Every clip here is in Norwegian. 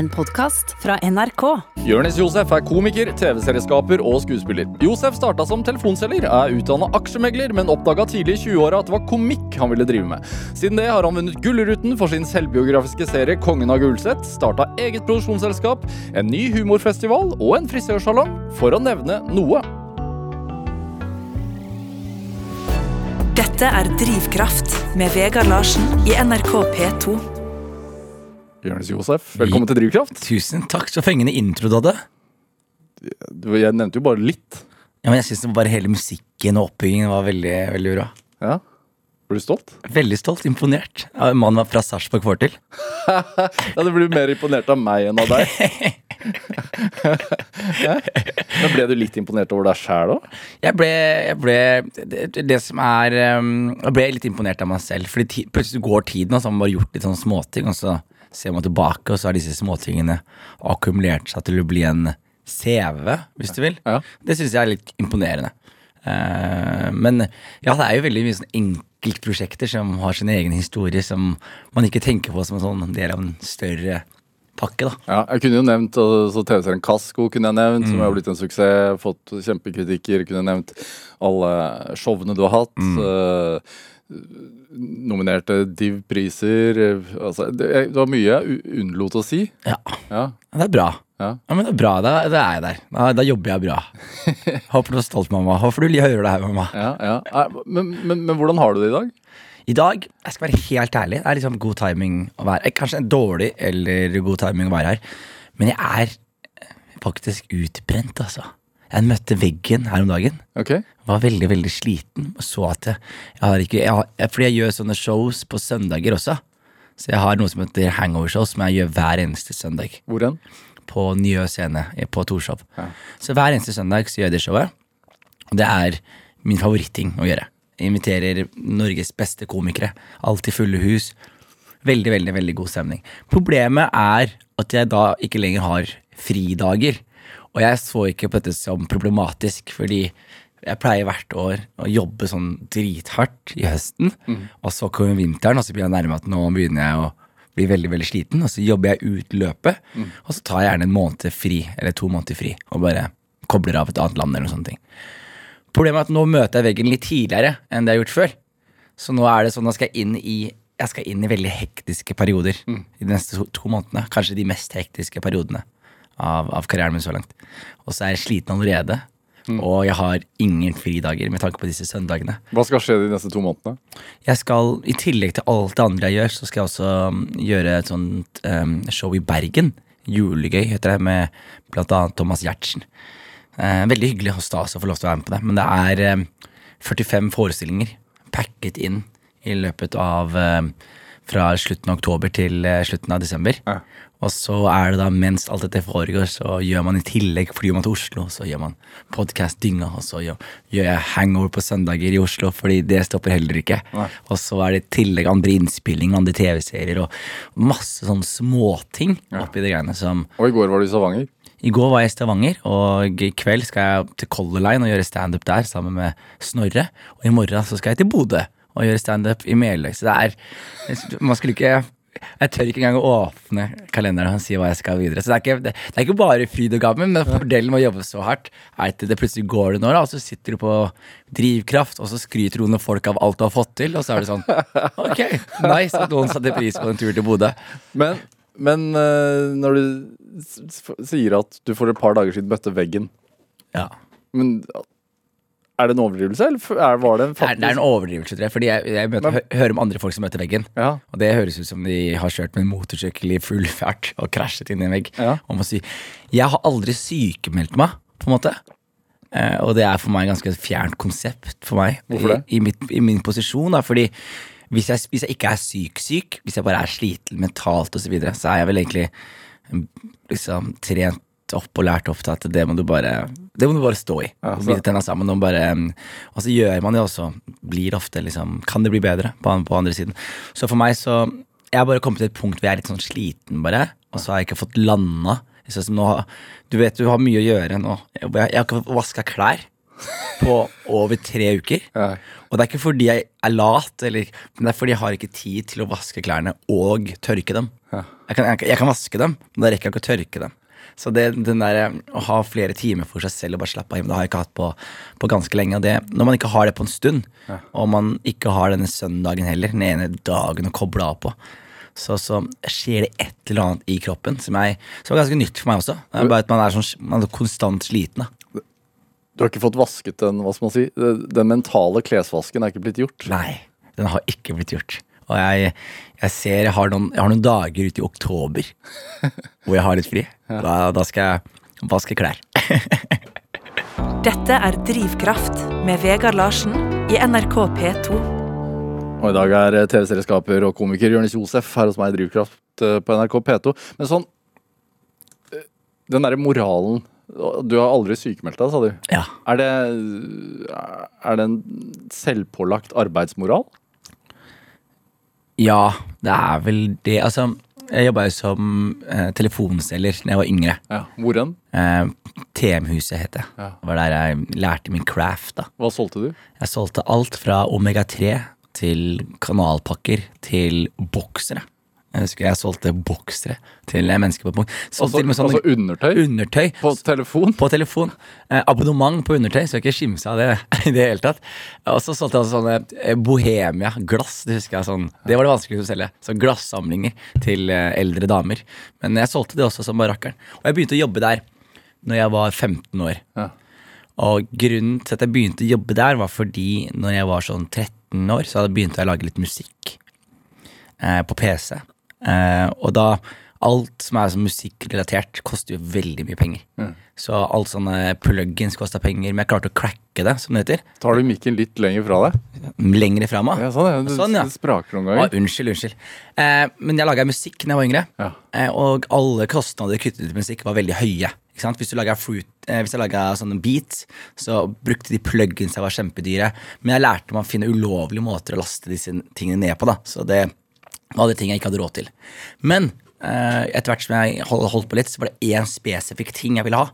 En podkast fra NRK. Jonis Josef er komiker, TV-serieskaper og skuespiller. Josef starta som telefonselger, er utdanna aksjemegler, men oppdaga tidlig i 20-åra at det var komikk han ville drive med. Siden det har han vunnet Gullruten for sin selvbiografiske serie Kongen av Gulset, starta eget produksjonsselskap, en ny humorfestival og en frisørsalong, for å nevne noe. Dette er Drivkraft med Vegard Larsen i NRK P2. Jonis Josef, velkommen til Drivkraft. Tusen takk, så fengende intro du hadde. Jeg nevnte jo bare litt. Ja, men jeg synes det var bare hele musikken og oppbyggingen var veldig, veldig bra. Ja. Var du stolt? Veldig stolt, imponert. Ja, Mannen var fra Sarpsborg får til. Ja, Du blir mer imponert av meg enn av deg. Ja. Men ble du litt imponert over deg sjæl òg? Jeg ble, jeg ble det, det som er um, Jeg ble litt imponert av meg selv. Fordi ti, plutselig går tiden, og så har man bare gjort litt sånne småting, og så ser man tilbake, og så har disse småtingene akkumulert seg til å bli en CV, hvis du vil. Ja. Det syns jeg er litt imponerende. Uh, men ja, det er jo veldig mye sånn enkeltprosjekter som har sin egen historie, som man ikke tenker på som en sånn del av en større pakke, da. Ja, jeg kunne jo nevnt altså, TV-serien Kasko, kunne jeg nevnt, som har blitt en suksess. Fått kjempekritikker. Kunne jeg nevnt alle showene du har hatt. eh, nominerte Div-priser. eh, Altså, det, det var mye jeg unnlot å si. Ja, Ja, det er bra. ja. Ja, men det er bra, da, da er jeg der. Da, da jobber jeg bra. Håper du er stolt, mamma. Håper du hører det her, mamma. ja, ja. Eh, Men, men, men hvordan har du det i dag? I dag, jeg skal være helt ærlig, det er liksom god timing å være her. Kanskje en dårlig eller god timing å være her, men jeg er eh, faktisk utbrent, altså. Jeg møtte veggen her om dagen. Okay. Var veldig, veldig sliten og så at jeg, jeg har ikke jeg har, Fordi jeg gjør sånne shows på søndager også. Så jeg har noe som heter hangover-show, som jeg gjør hver eneste søndag. Hvor? På Njø scene på Torshov. Ja. Så hver eneste søndag så gjør jeg det showet. Og det er min favoritting å gjøre. Jeg inviterer Norges beste komikere. Alltid fulle hus. Veldig, veldig veldig god stemning. Problemet er at jeg da ikke lenger har fridager. Og jeg så ikke på dette som problematisk, fordi jeg pleier hvert år å jobbe sånn drithardt i høsten, og så kommer vinteren, og så blir jeg nærme at nå begynner jeg å bli veldig veldig sliten, og så jobber jeg ut løpet, og så tar jeg gjerne en måned fri, eller to måneder fri, og bare kobler av et annet land eller noe sånt. Problemet er at nå møter jeg veggen litt tidligere enn det jeg har gjort før. Så nå er det sånn at jeg skal inn i, jeg skal inn i veldig hektiske perioder i de neste to, to månedene. Kanskje de mest hektiske periodene av, av karrieren min så langt. Og så er jeg sliten allerede. Og jeg har ingen fridager med tanke på disse søndagene. Hva skal skje de neste to månedene? Jeg skal, I tillegg til alt det andre jeg gjør, så skal jeg også um, gjøre et sånt um, show i Bergen. Julegøy heter det, med blant annet Thomas Giertsen. Uh, veldig hyggelig og stas å få lov til å være med på det. Men det er um, 45 forestillinger packet inn i løpet av um, fra slutten av oktober til eh, slutten av desember. Ja. Og så er det da, mens alt dette foregår, så gjør man i tillegg flyr man til Oslo, så gjør man podkast-dynga, og så gjør, gjør jeg hangover på søndager i Oslo, fordi det stopper heller ikke. Nei. Og så er det i tillegg andre innspillinger, andre TV-serier og masse sånne småting oppi det greiene som Og i går var du i Stavanger. I går var jeg i Stavanger, og i kveld skal jeg til Color Line og gjøre standup der sammen med Snorre. Og i morgen så skal jeg til Bodø og gjøre standup i Meløy. Så det er Man skulle ikke jeg tør ikke engang å åpne kalenderen og si hva jeg skal videre. Så det er ikke, det, det er ikke bare fryd og gammen, men fordelen med å jobbe så hardt er at det plutselig går det nå, da, og så sitter du på drivkraft, og så skryter noen folk av alt du har fått til, og så er det sånn Ok, nice at noen satte pris på en tur til Bodø. Men, men eh, når du sier at du for et par dager siden møtte veggen Ja. Men er det en overdrivelse, eller er, var det en faktisk det er en overdrivelse, tror jeg. Fordi jeg, jeg møter, Men- hører om andre folk som møter veggen. Ja. Og det høres ut som de har kjørt med en motorsykkel i full fart og krasjet inn i en vegg. Ja. Og må si, jeg har aldri sykemeldt meg, på en måte. Eh, og det er for meg et ganske fjernt konsept for meg. Hvorfor det? I, i, mitt, I min posisjon, da. Fordi hvis jeg, hvis jeg ikke er syk-syk, hvis jeg bare er sliten mentalt osv., så, videre, så er jeg vel egentlig mm, liksom trent opp og lært opp til at det må du bare Det må du bare stå i. Ja, og bite tenna sammen og bare mm, Og så gjør man det også. Blir ofte liksom Kan det bli bedre på, på andre siden? Så for meg så Jeg har bare kommet til et punkt hvor jeg er litt sånn sliten, bare. Og så har jeg ikke fått landa. Nå, du vet du har mye å gjøre nå. Jeg, jeg har ikke fått vaska klær. på over tre uker. Ja. Og det er ikke fordi jeg er lat, eller, men det er fordi jeg har ikke tid til å vaske klærne og tørke dem. Ja. Jeg, kan, jeg, jeg kan vaske dem, men da rekker jeg ikke å tørke dem. Så det, den der, eh, å ha flere timer for seg selv og bare slappe av hjemme, det har jeg ikke hatt på, på ganske lenge. Og det, når man ikke har det på en stund, og man ikke har denne søndagen heller, den ene dagen å koble av på, så, så skjer det et eller annet i kroppen som, jeg, som er ganske nytt for meg også. Det er bare at man er, sånn, man er konstant sliten. da. Du har ikke fått vasket den, hva skal man si, den mentale klesvasken er ikke blitt gjort. Nei, den har ikke blitt gjort. Og jeg, jeg ser jeg har, noen, jeg har noen dager ute i oktober hvor jeg har litt fri. Da, da skal jeg vaske klær. Dette er Drivkraft med Vegard Larsen i NRK P2. Og i dag er TV-serieskaper og komiker Jonis Josef her hos meg i Drivkraft eh, på NRK P2. Men sånn eh, Den derre moralen Du har aldri sykemeldt deg, sa du. Ja. Er det, er det en selvpålagt arbeidsmoral? Ja, det er vel det. Altså, jeg jobba jo som eh, telefonselger da jeg var yngre. Ja. Hvor hen? Eh, TM-huset het det. Ja. Det var der jeg lærte min craft. da. Hva solgte du? Jeg solgte alt fra omega-3 til kanalpakker til boksere. Jeg husker jeg solgte boksere til mennesker på punkt. Også, Altså, sånne altså undertøy? undertøy. På telefon? På telefon. Eh, abonnement på undertøy, så jeg ikke skimse av det i det hele tatt. Og så solgte jeg også sånne eh, Bohemia-glass. Det husker jeg sånn Det var det vanskeligste å selge. Så glassamlinger til eh, eldre damer. Men jeg solgte det også som barakkeren. Og jeg begynte å jobbe der når jeg var 15 år. Ja. Og grunnen til at jeg begynte å jobbe der, var fordi når jeg var sånn 13 år, så hadde jeg begynt å lage litt musikk eh, på PC. Eh, og da Alt som er sånn musikkrelatert, koster jo veldig mye penger. Så alt sånne plugins kosta penger, men jeg klarte å cracke det, som det heter. Tar du mikken litt lenger fra deg? Lenger fra meg. Ja, sånn, ja. Du, Sånn, ja. Det spraker noen ganger. unnskyld, unnskyld. Eh, men jeg laga musikk da jeg var yngre, Ja. eh, og alle kostnader knyttet til musikk var veldig høye. Hvis du fruit, eh, hvis jeg laga sånne beats, så brukte de plugins jeg var kjempedyre. Men jeg lærte meg å finne ulovlige måter å laste disse tingene ned på. da Så det var det ting jeg ikke hadde råd til. Men eh, etter hvert som jeg hold- holdt på litt, så var det én spesifikk ting jeg ville ha.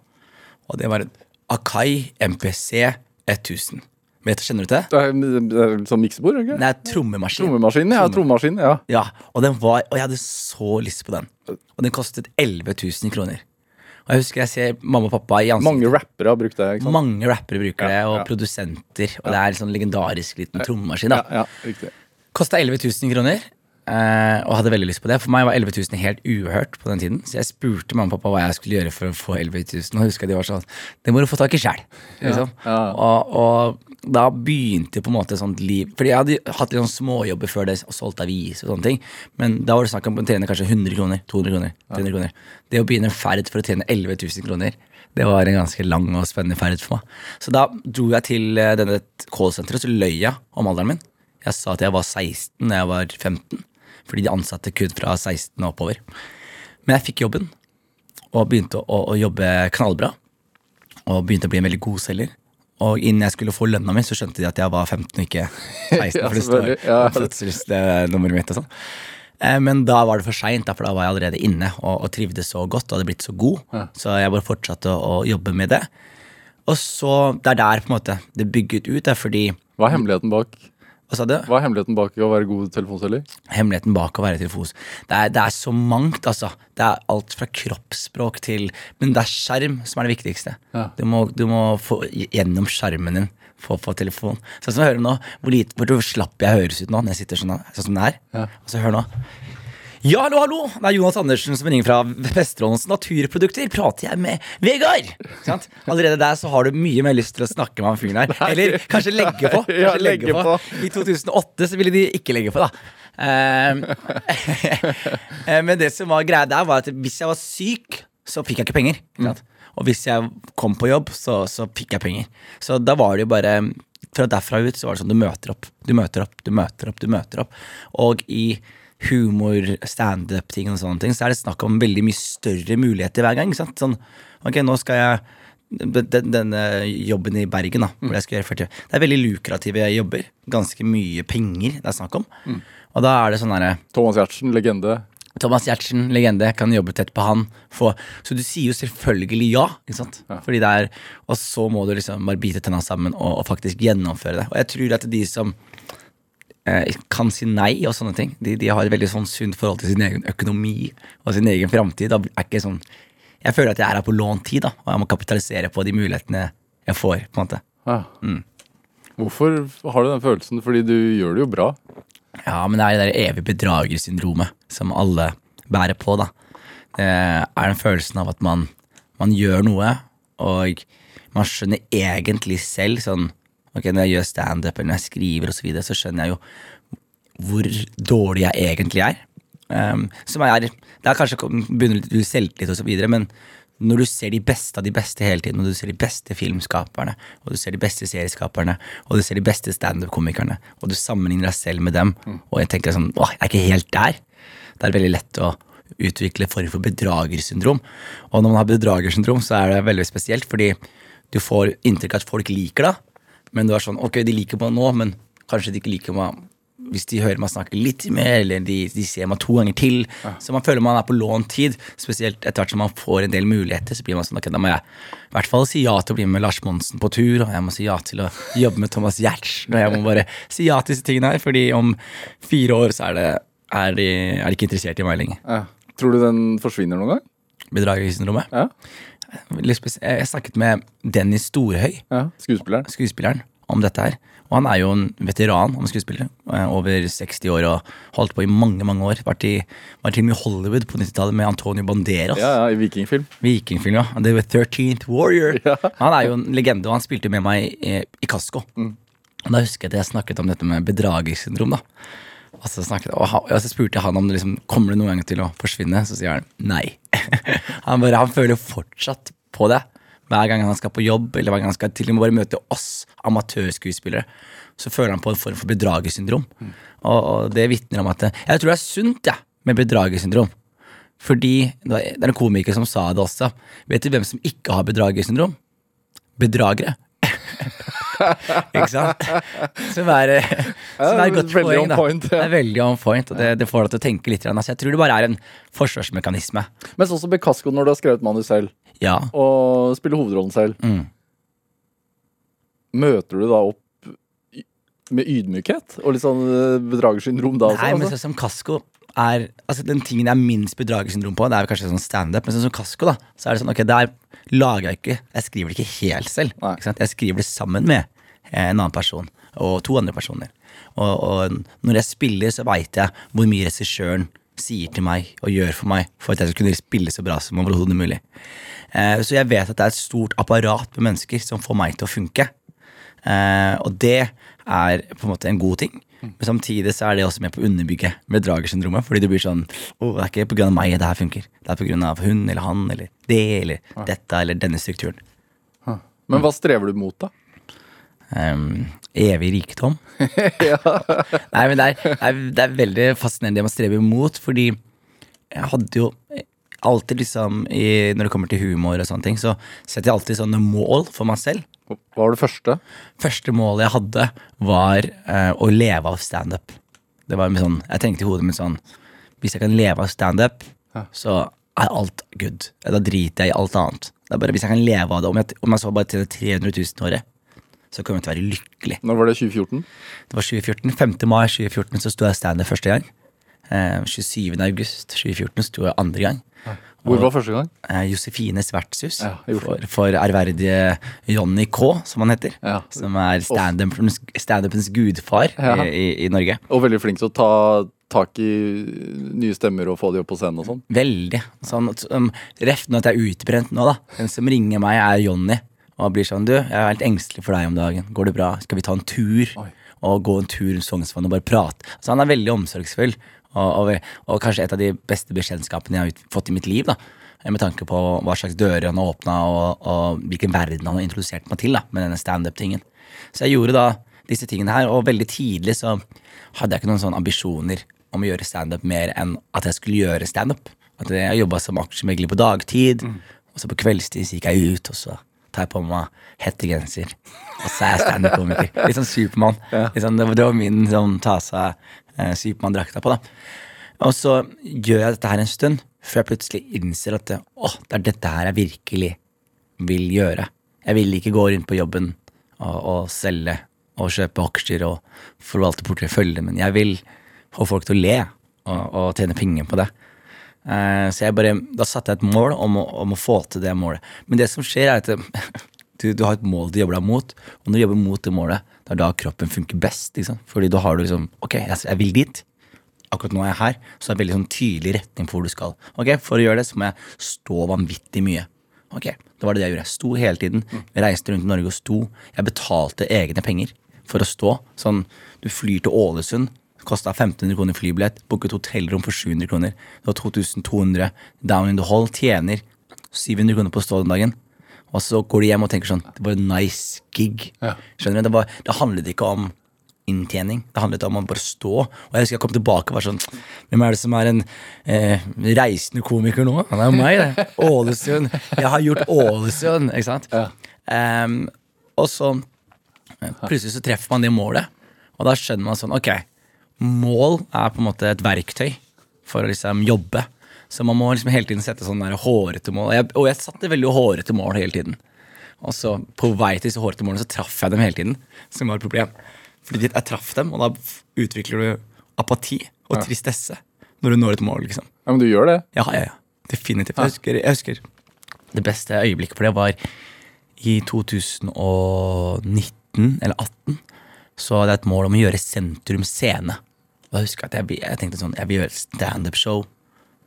Og det var en Akai MPC 1000. Vet, kjenner du til det? Det er, det er sånn miksebord, ikke? Det er trommemaskin. Trommemaskin, ja. Trommemaskin, ja. Ja, og den var, og jeg hadde så lyst på den. Og den kostet 11 000 kroner. Og jeg husker jeg ser mamma og pappa i ansiktet. Mange rappere har brukt det. ikke sant? Mange rappere bruker det, og ja. produsenter. Og det er en sånn legendarisk liten trommemaskin. da. Ja, ja, riktig. Kosta 11 000 kroner, eh, og hadde veldig lyst på det. For meg var 11 000 helt uhørt på den tiden. Så jeg spurte mamma og pappa hva jeg skulle gjøre for å få 11 000. Og jeg husker de var sånn Det må du få tak i sjæl. Liksom. ja. Og, og da begynte på en måte et sånt liv Fordi jeg hadde hatt litt sånn småjobber før det, og solgt avis og sånne ting. Men da var det snakk om å tjene kanskje 100 kroner, 200 kroner, 300 kroner. Det å begynne en ferd for å tjene 11 000 kroner, det var en ganske lang og spennende ferd for meg. Så da dro jeg til eh, denne callsenteret, så løy jeg om alderen min. Jeg sa at jeg var 16 da jeg var 15, fordi de ansatte kun fra 16 og oppover. Men jeg fikk jobben, og begynte å, å jobbe knallbra. Og begynte å bli en veldig god selger. Og innen jeg skulle få lønna mi, så skjønte de at jeg var 15 og ikke 16. Ja, for ja. fødselsnummeret mitt og sånn. Eh, Men da var det for seint, for da var jeg allerede inne og, og trivdes så godt og hadde blitt så god. Så jeg bare fortsatte å, å jobbe med det. Og så, Det er der på en måte det bygget ut. Er fordi Hva er hemmeligheten bak Hva? Hva er hemmeligheten bak å være god telefonselger? hemmeligheten bak å være telefons. Det er, det er så mangt, altså. Det er alt fra kroppsspråk til Men det er skjerm som er det viktigste. Ja. Du, må, du må få gjennom skjermen din få på telefon. Sånn som jeg hører nå, hvor, lite, hvor slapp jeg høres ut nå når jeg sitter sånn, sånn som det er. Ja. Og så hør nå. Ja, hallo, hallo! Det er Jonas Andersen som ringer fra Vesterålens Naturprodukter. Prater jeg med Vegard? Sant? Allerede der så har du mye mer lyst til å snakke med han fyren her. Eller kanskje legge på. Kanskje Ja, legge legge på. I 2008 så ville de ikke legge på, da. Eh, eh, Men det som var greia der, var at hvis jeg var syk, så fikk jeg ikke penger. Sant? Og hvis jeg kom på jobb, så, så fikk jeg penger. Så da var det jo bare Fra derfra ut så var det sånn du møter opp, du møter opp, du møter opp, du møter opp. Og i humor, standup-ting og sånne ting, så er det snakk om veldig mye større muligheter hver gang. Ikke sant? Sånn, ok, nå skal jeg den, denne jobben i Bergen, da, hvor jeg skal gjøre 40 Det er veldig lukrative jobber. Ganske mye penger det er snakk om. Og da er det sånn derre Thomas Giertsen, legende. Thomas Giertsen, legende, kan jobbe tett på han. Få, så du sier jo selvfølgelig ja, ikke sant? Fordi det er, og så må du liksom bare bite tenna sammen og, og faktisk gjennomføre det. Og jeg tror at de som kan si nei og sånne ting, de, de har et veldig sånn sunt forhold til sin egen økonomi og sin egen framtid. Sånn, jeg føler at jeg er her på lånt tid, da, og jeg må kapitalisere på de mulighetene jeg får. på en måte. Ja. Hvorfor har du den følelsen? Fordi du gjør det jo bra. Ja, men det er det der evige bedragersyndromet som alle bærer på, da. Det er den følelsen av at man, man gjør noe, og man skjønner egentlig selv sånn Ok, når jeg gjør standup eller når jeg skriver og så, videre, så skjønner jeg jo hvor dårlig jeg egentlig er. Um, som er Det er kanskje bunner litt i selvtillit osv., men når du ser de beste av de beste hele tiden, og du ser de beste filmskaperne, og du ser de beste serieskaperne, og du ser de beste standup-komikerne, og du sammenligner deg selv med dem, og jeg tenker sånn Åh, jeg er ikke helt der. Det er veldig lett å utvikle form for bedragersyndrom. Og når man har bedragersyndrom, så er det veldig spesielt, fordi du får inntrykk av at folk liker deg, men du er sånn Ok, de liker meg nå, men kanskje de ikke liker meg hvis de hører meg snakke litt mer, eller de, de ser meg to ganger til. Så man føler man er på lånt tid. Spesielt etter hvert som man får en del muligheter. Så blir man sånn, ok, da må jeg i hvert fall si ja til å bli med Lars Monsen på tur, og jeg må si ja til å jobbe med Thomas Giertz. Og jeg må bare si ja til disse tingene her, fordi om fire år så er, det, er, de, er de ikke interessert i meg lenger. Ja. Tror du den forsvinner noen gang? Bedragersyndromet. Ja. Jeg snakket med Dennis Storhøy, ja. Skuespilleren? skuespilleren, om dette her. Og han er jo en veteran om skuespiller. eh, Over 60 år og holdt på i mange mange år. Vært i, var til og med i Hollywood på 90-tallet med Antonio Banderas. Ja, ja, i vikingfilm. Vikingfilm, ja. The 13th Warrior. Han er jo en legende, og han spilte med meg i, i Kasko. Og da husker jeg at jeg snakket om dette med bedragersyndrom. da og så, snakket, og, han, og så spurte jeg han om det liksom, kommer det noen gang til å forsvinne. Så sier han nei. han, bare, han føler fortsatt på det. Hver gang han skal på jobb, eller hver gang han skal til og med bare møte oss amatørskuespillere, så føler han på en form for bedragersyndrom. Og, og det vitner om at Jeg tror det er sunt ja, med bedragersyndrom. Fordi det er en komiker som sa det også. Vet du hvem som ikke har bedragersyndrom? Bedragere. ikke sant? Som er, som er et godt veldig poeng, da. point, ja. Det er veldig on point, og det, det får deg til å tenke litt. Altså, jeg tror det bare er en forsvarsmekanisme. Men sånn som Bekasko når du har skrevet manus selv, Ja. og spiller hovedrollen selv, Mm. møter du da opp med ydmykhet? Og litt sånn eh, bedragersyndrom da også? Nei, men altså? sånn som Kasko er altså Den tingen jeg er minst bedragersyndrom på, det er kanskje sånn standup, men sånn som Kasko, da, så er det sånn ok, der lager jeg ikke Jeg skriver det ikke helt selv. Ikke? Jeg skriver det sammen med eh, en annen person og to andre personer. Og, og når jeg spiller, så veit jeg hvor mye regissøren sier til meg og gjør for meg for at jeg skal kunne spille så bra som overhodet mulig. Eh, så jeg vet at det er et stort apparat med mennesker som får meg til å funke. Eh, og det er på en måte en god ting. Men samtidig så er det også med på å underbygge bedragersyndromet. Fordi du blir sånn Å, det er ikke pga. meg det her funker. Det er pga. hun eller han eller det eller dette eller denne strukturen. Men hva strever du mot, da? Um, evig rikdom. Nei, men det er, det, er veldig fascinerende det man strever mot, fordi jeg hadde jo alltid liksom i, Når det kommer til humor og sånne ting, så setter jeg alltid sånne mål for meg selv. Hva var det første? Første målet jeg hadde, var eh, å leve av standup. Det var sånn, Jeg tenkte i hodet mitt sånn Hvis jeg kan leve av standup, så er alt good. Da driter jeg i alt annet. Det er bare Hvis jeg kan leve av det, om jeg, om jeg så bare tjener 300 000 i året, så kommer jeg til å være lykkelig. Når var det 2014? Det var 2014. 5. mai 2014 så sto jeg standup første gang. Eh, 27. august 2014 sto jeg andre gang. Hvor var første gang? Eh, Josefines vertshus Ja, for, for ærverdige Johnny K, som han heter. Ja. Som er standupens stand gudfar Ja. i, i, Norge. Og veldig flink til å ta tak i nye stemmer og få de opp på scenen og sånn. Veldig. Sånn, um, Ref nå at jeg er utbrent nå, da. Den som ringer meg, er Johnny. Og blir sånn Du, jeg er helt engstelig for deg om dagen. Går det bra? Skal vi ta en tur? Oi. Og gå en tur rundt Sognsvannet og bare prate. Så han er veldig omsorgsfull. Og, og, og kanskje et av de beste bekjentskapene jeg har fått i mitt liv. da Med tanke på hva slags dører han har åpna, og, og hvilken verden han har introdusert meg til da med denne standup-tingen. Så jeg gjorde da disse tingene her, og veldig tidlig så hadde jeg ikke noen sånne ambisjoner om å gjøre standup mer enn at jeg skulle gjøre standup. At jeg jobba som aksjemegler på dagtid, og så på kveldstid så gikk jeg ut, og så tar jeg på meg hettegenser. Og så er jeg standup-komiker. Litt sånn Supermann. Ja. sånn, det, var- det var min sånn ta seg eh, Supermann-drakta på, da. Og så gjør jeg dette her en stund, før jeg plutselig innser at å, det er dette her jeg virkelig vil gjøre. Jeg vil ikke gå rundt på jobben og, og selge og kjøpe aksjer og forvalte porteføljen min. Jeg vil få folk til å le og, og tjene penger på det. Eh, så jeg bare, da satte jeg et mål om å, om å få til det målet. Men det som skjer, er at du, du har et mål du jobber deg mot, og når du jobber mot det målet, det er da kroppen funker best. Liksom. Fordi da har du liksom Ok, jeg, jeg vil dit. Akkurat nå er jeg her, så det er veldig sånn tydelig retning på hvor du skal. Ok, For å gjøre det så må jeg stå vanvittig mye. Ok, Det var det jeg gjorde. Jeg sto hele tiden. Jeg reiste rundt i Norge og sto. Jeg betalte egne penger for å stå. Sånn, Du flyr til Ålesund. Kosta 1500 kroner flybillett. Booket hotellrom for 700 kroner. Det var 2200 down in the hall. Tjener 700 kroner på å stå den dagen. Og så går de hjem og tenker sånn Det var en nice gig. Ja. Skjønner du? Det, var, det handlet ikke om inntjening. Det handlet om å bare stå. Og jeg husker jeg kom tilbake og var sånn Hvem er det som er en eh, reisende komiker nå? Han er jo meg, det. Ålesund. Jeg har gjort Ålesund, ikke sant? Ja. Um, og så plutselig så treffer man det målet, og da skjønner man sånn Ok, mål er på en måte et verktøy for å liksom jobbe. Så man må liksom hele tiden sette sånn der hårete mål. Jeg, og jeg satte veldig hårete mål hele tiden. Og så på vei til disse hårete målene så traff jeg dem hele tiden, som var et problem. Fordi jeg traff dem, og da utvikler du apati og tristesse når du når et mål, liksom. Ja, Men du gjør det? Ja, ja, ja. Definitivt. Jeg husker, jeg husker det beste øyeblikket for det var i 2019 eller 18. Så hadde jeg et mål om å gjøre Sentrum Scene. Da husker jeg at jeg, jeg tenkte sånn, jeg vil gjøre et standup-show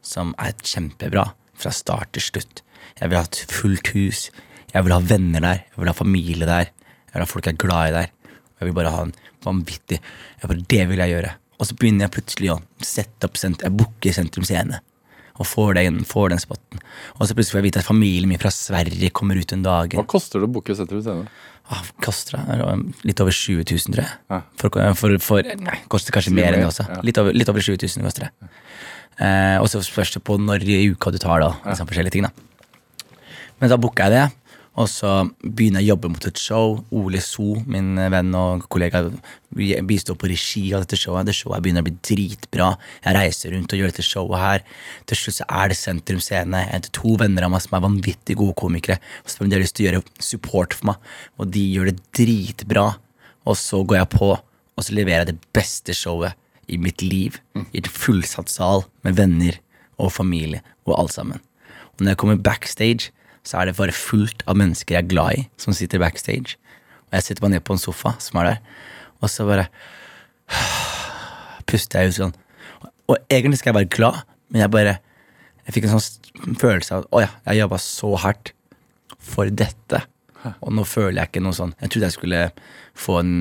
som er kjempebra fra start til slutt. Jeg vil ha et fullt hus. Jeg vil ha venner der. Jeg vil ha familie der. Jeg vil ha folk jeg er glad i der. Jeg vil bare ha en vanvittig bare, Det vil jeg gjøre. Og så begynner jeg plutselig å sette opp sent, Jeg booker Sentrum Scene. Og får den, får den spotten. Og så plutselig får jeg vite at familien min fra Sverige kommer ut en dag. Hva koster det å booke Sentrum Scene? Ah, koster det litt over 20 000, tror jeg. Ja. For, for, for, nei, koster kanskje mer enn det også. Ja. Litt over, litt over 20 000 koster det. Eh, og så spørs det på når i uka du tar, da. Liksom forskjellige ting, da. Men da booka jeg det, og så begynner jeg å jobbe mot et show. Ole So, min venn og kollega, bistår på regi av dette showet. Det showet begynner å bli dritbra. Jeg reiser rundt og gjør dette showet her. Til slutt så er det Sentrum Scene. Jeg heter to venner av meg som er vanvittig gode komikere. Og spør om de har lyst til å gjøre support for meg, og de gjør det dritbra. Og så går jeg på, og så leverer jeg det beste showet i mitt liv. I en fullsatt sal med venner og familie og alt sammen. Og når jeg kommer backstage, så er det bare fullt av mennesker jeg er glad i, som sitter backstage. Og jeg sitter bare ned på en sofa som er der, og så bare puster jeg ut sånn. Og egentlig skal jeg være glad, men jeg bare Jeg fikk en sånn følelse av Å ja, jeg jobba så hardt for dette. Og nå føler jeg ikke noe sånn Jeg trodde jeg skulle få en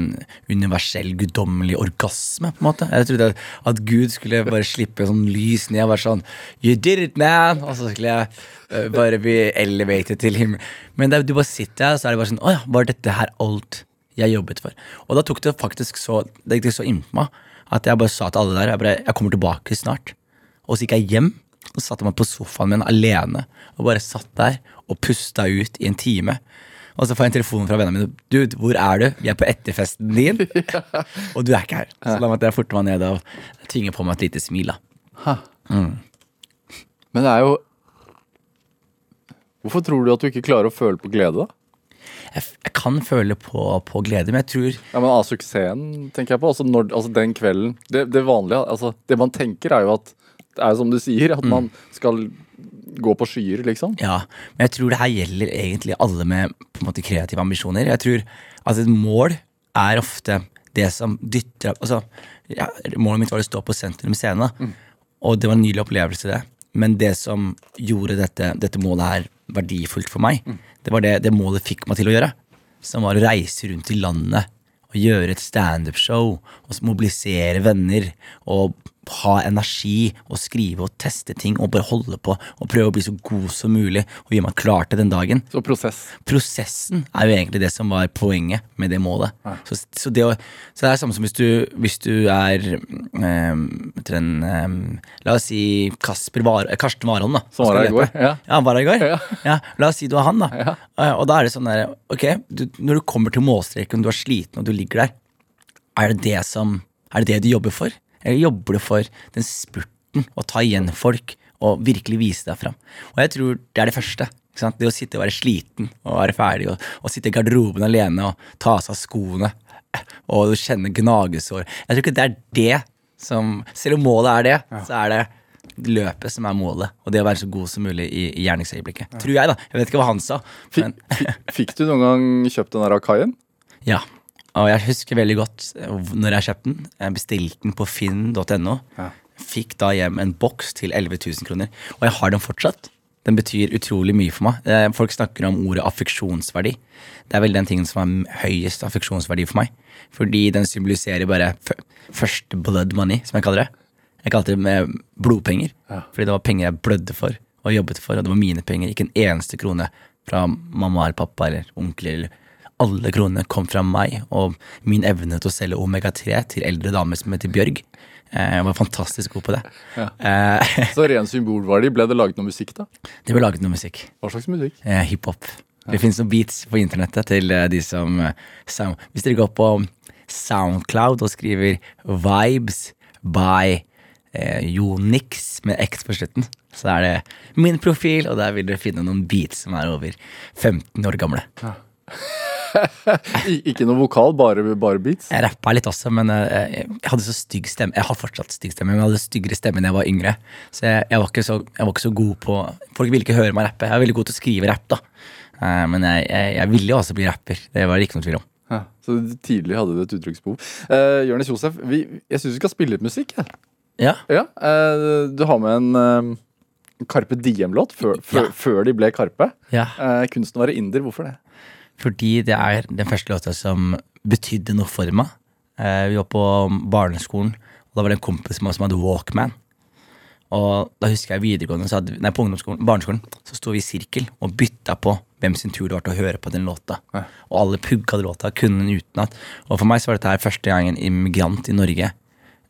universell, guddommelig orgasme. på en måte Jeg trodde at Gud skulle bare slippe sånn lys ned og være sånn You did it, man! Og så skulle jeg øh, bare bli elevated til himmelen. Men det, du bare sitter her, og så er det bare sånn Å ja, var dette her alt jeg jobbet for? Og da tok det faktisk så Det gikk så innpå meg at jeg bare sa til alle der Jeg, bare, jeg kommer tilbake snart. Og så gikk jeg hjem og satte meg på sofaen min alene og bare satt der og pusta ut i en time. Og så får jeg en telefon fra vennene mine. Dude, hvor er du? Vi er på etterfesten din. Og du er ikke her. Så da måtte jeg forte meg ned og tvinge på meg et lite smil. da. Men det er jo Hvorfor tror du at du ikke klarer å føle på glede, da? Jeg, jeg kan føle på, på glede, men jeg tror Ja, men Av suksessen, tenker jeg på. Altså, når, altså den kvelden det, det vanlige, altså Det man tenker, er jo at Det er jo som du sier, at man skal gå på skyer, liksom. Ja, men jeg tror det her gjelder egentlig alle med på en måte kreative ambisjoner. Jeg tror at et mål er ofte det som dytter Altså, ja, Målet mitt var å stå på Sentrum Scene, og det var en nylig opplevelse, det. Men det som gjorde dette, dette målet her verdifullt for meg, det var det, det målet fikk meg til å gjøre. Som var å reise rundt i landet og gjøre et standup-show. Og mobilisere venner og ha energi og skrive og teste ting og bare holde på og prøve å bli så god som mulig og gjøre meg klar til den dagen. Så prosess. Prosessen er jo egentlig det som var poenget med det målet. Så, så, det, å, så det er samme som hvis du, hvis du er um, en um, La oss si Kasper Var, Karsten Warholm, da. Som var her i går, ja. ja, han var her i går. Ja. Ja, la oss si du er han, da. Ja. Eh, Og da er det sånn der, ok, du, når du kommer til målstreken, du er sliten og du ligger der, er det det som Er det det du jobber for? Eller jobber du for den spurten å ta igjen folk og virkelig vise deg fram. Og jeg tror det er det første. Det å sitte og være sliten og være ferdig og, og sitte i garderoben alene og ta av seg skoene og kjenne gnagesår. Jeg tror ikke det er det som Selv om målet er det, så er det løpet som er målet. Og det å være så god som mulig i, i gjerningsøyeblikket. Tror jeg, da. Jeg vet ikke hva han sa. Men, Fikk, fikk du noen gang kjøpt den der Akaien? ja. Og jeg husker veldig godt når jeg kjøpte den. Jeg bestilte den på finn.no. Ja. Fikk da hjem en boks til 11 000 kroner. Og jeg har den fortsatt. Den betyr utrolig mye for meg. Eh, Folk snakker om ordet affeksjonsverdi. Det er vel den tingen som har høyest affeksjonsverdi for meg. Fordi den symboliserer bare første blood money, som jeg kaller det. Jeg kalte det med blodpenger. Ja. Fordi det var penger jeg blødde for og jobbet for, og det var mine penger. Ikke en eneste krone fra mamma eller pappa eller onkel. eller Alle kronene kom fra meg og min evne til å selge omega-3 til eldre damer som heter Bjørg. Eh, Jeg var fantastisk god på det. Ja. Eh, Så ren symbolverdi. Ble det laget noe musikk, da? Det ble laget noe musikk. Hva slags musikk? Eh, Hiphop. Det finnes noen beats på internettet til de som. Hvis dere går på Soundcloud og skriver 'Vibes by eh, Jonix' med X på slutten, så er det min profil, og der vil dere finne noen beats som er over 15 år gamle. I, ikke noe vokal, bare, bare beats? Jeg rappa litt også, men jeg, jeg hadde så stygg stemme. Jeg har fortsatt stygg stemme, men jeg hadde styggere stemme da jeg var yngre. Så jeg, jeg, var så, jeg var ikke så god på Folk ville ikke høre meg rappe. Jeg er veldig god til å skrive rapp, da. Eh, Men jeg, ville jo også bli rapper. Det var det ikke noe tvil om. Ja, så tidlig hadde du et uttrykksbehov. Uh, Jonis Josef, vi, jeg syns vi skal spille litt musikk. jeg. Ja, Ja, uh, du har med en uh, Carpe Diem-låt før, før, Ja. før de ble Karpe. ja. Uh, kunsten å være inder, hvorfor det? Fordi det er den første låta som betydde noe for meg. Eh, Vi var på barneskolen, og da var det en kompis med oss som hadde Walkman. Og da husker jeg videregående, så hadde, nei, på ungdomsskolen, barneskolen, så sto vi i sirkel og bytta på hvem sin tur det var til å høre på den låta. Ja. Og alle pugga låta, kunne den utenat. Og for meg så var dette her første gang en immigrant i Norge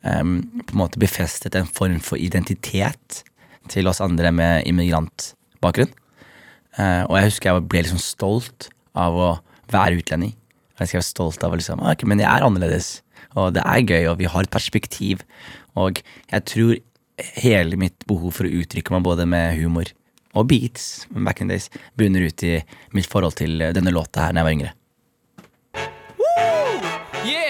um, på en måte befestet en form for identitet til oss andre med immigrantbakgrunn. Uh, og jeg husker jeg ble liksom stolt av å være utlending. Jeg skal være stolt av å liksom, «Ah, men jeg er annerledes, og det er gøy, og vi har et perspektiv. Og jeg tror hele mitt behov for å uttrykke meg både med humor og beats back in days bunner ut i mitt forhold til denne låta her da jeg var yngre.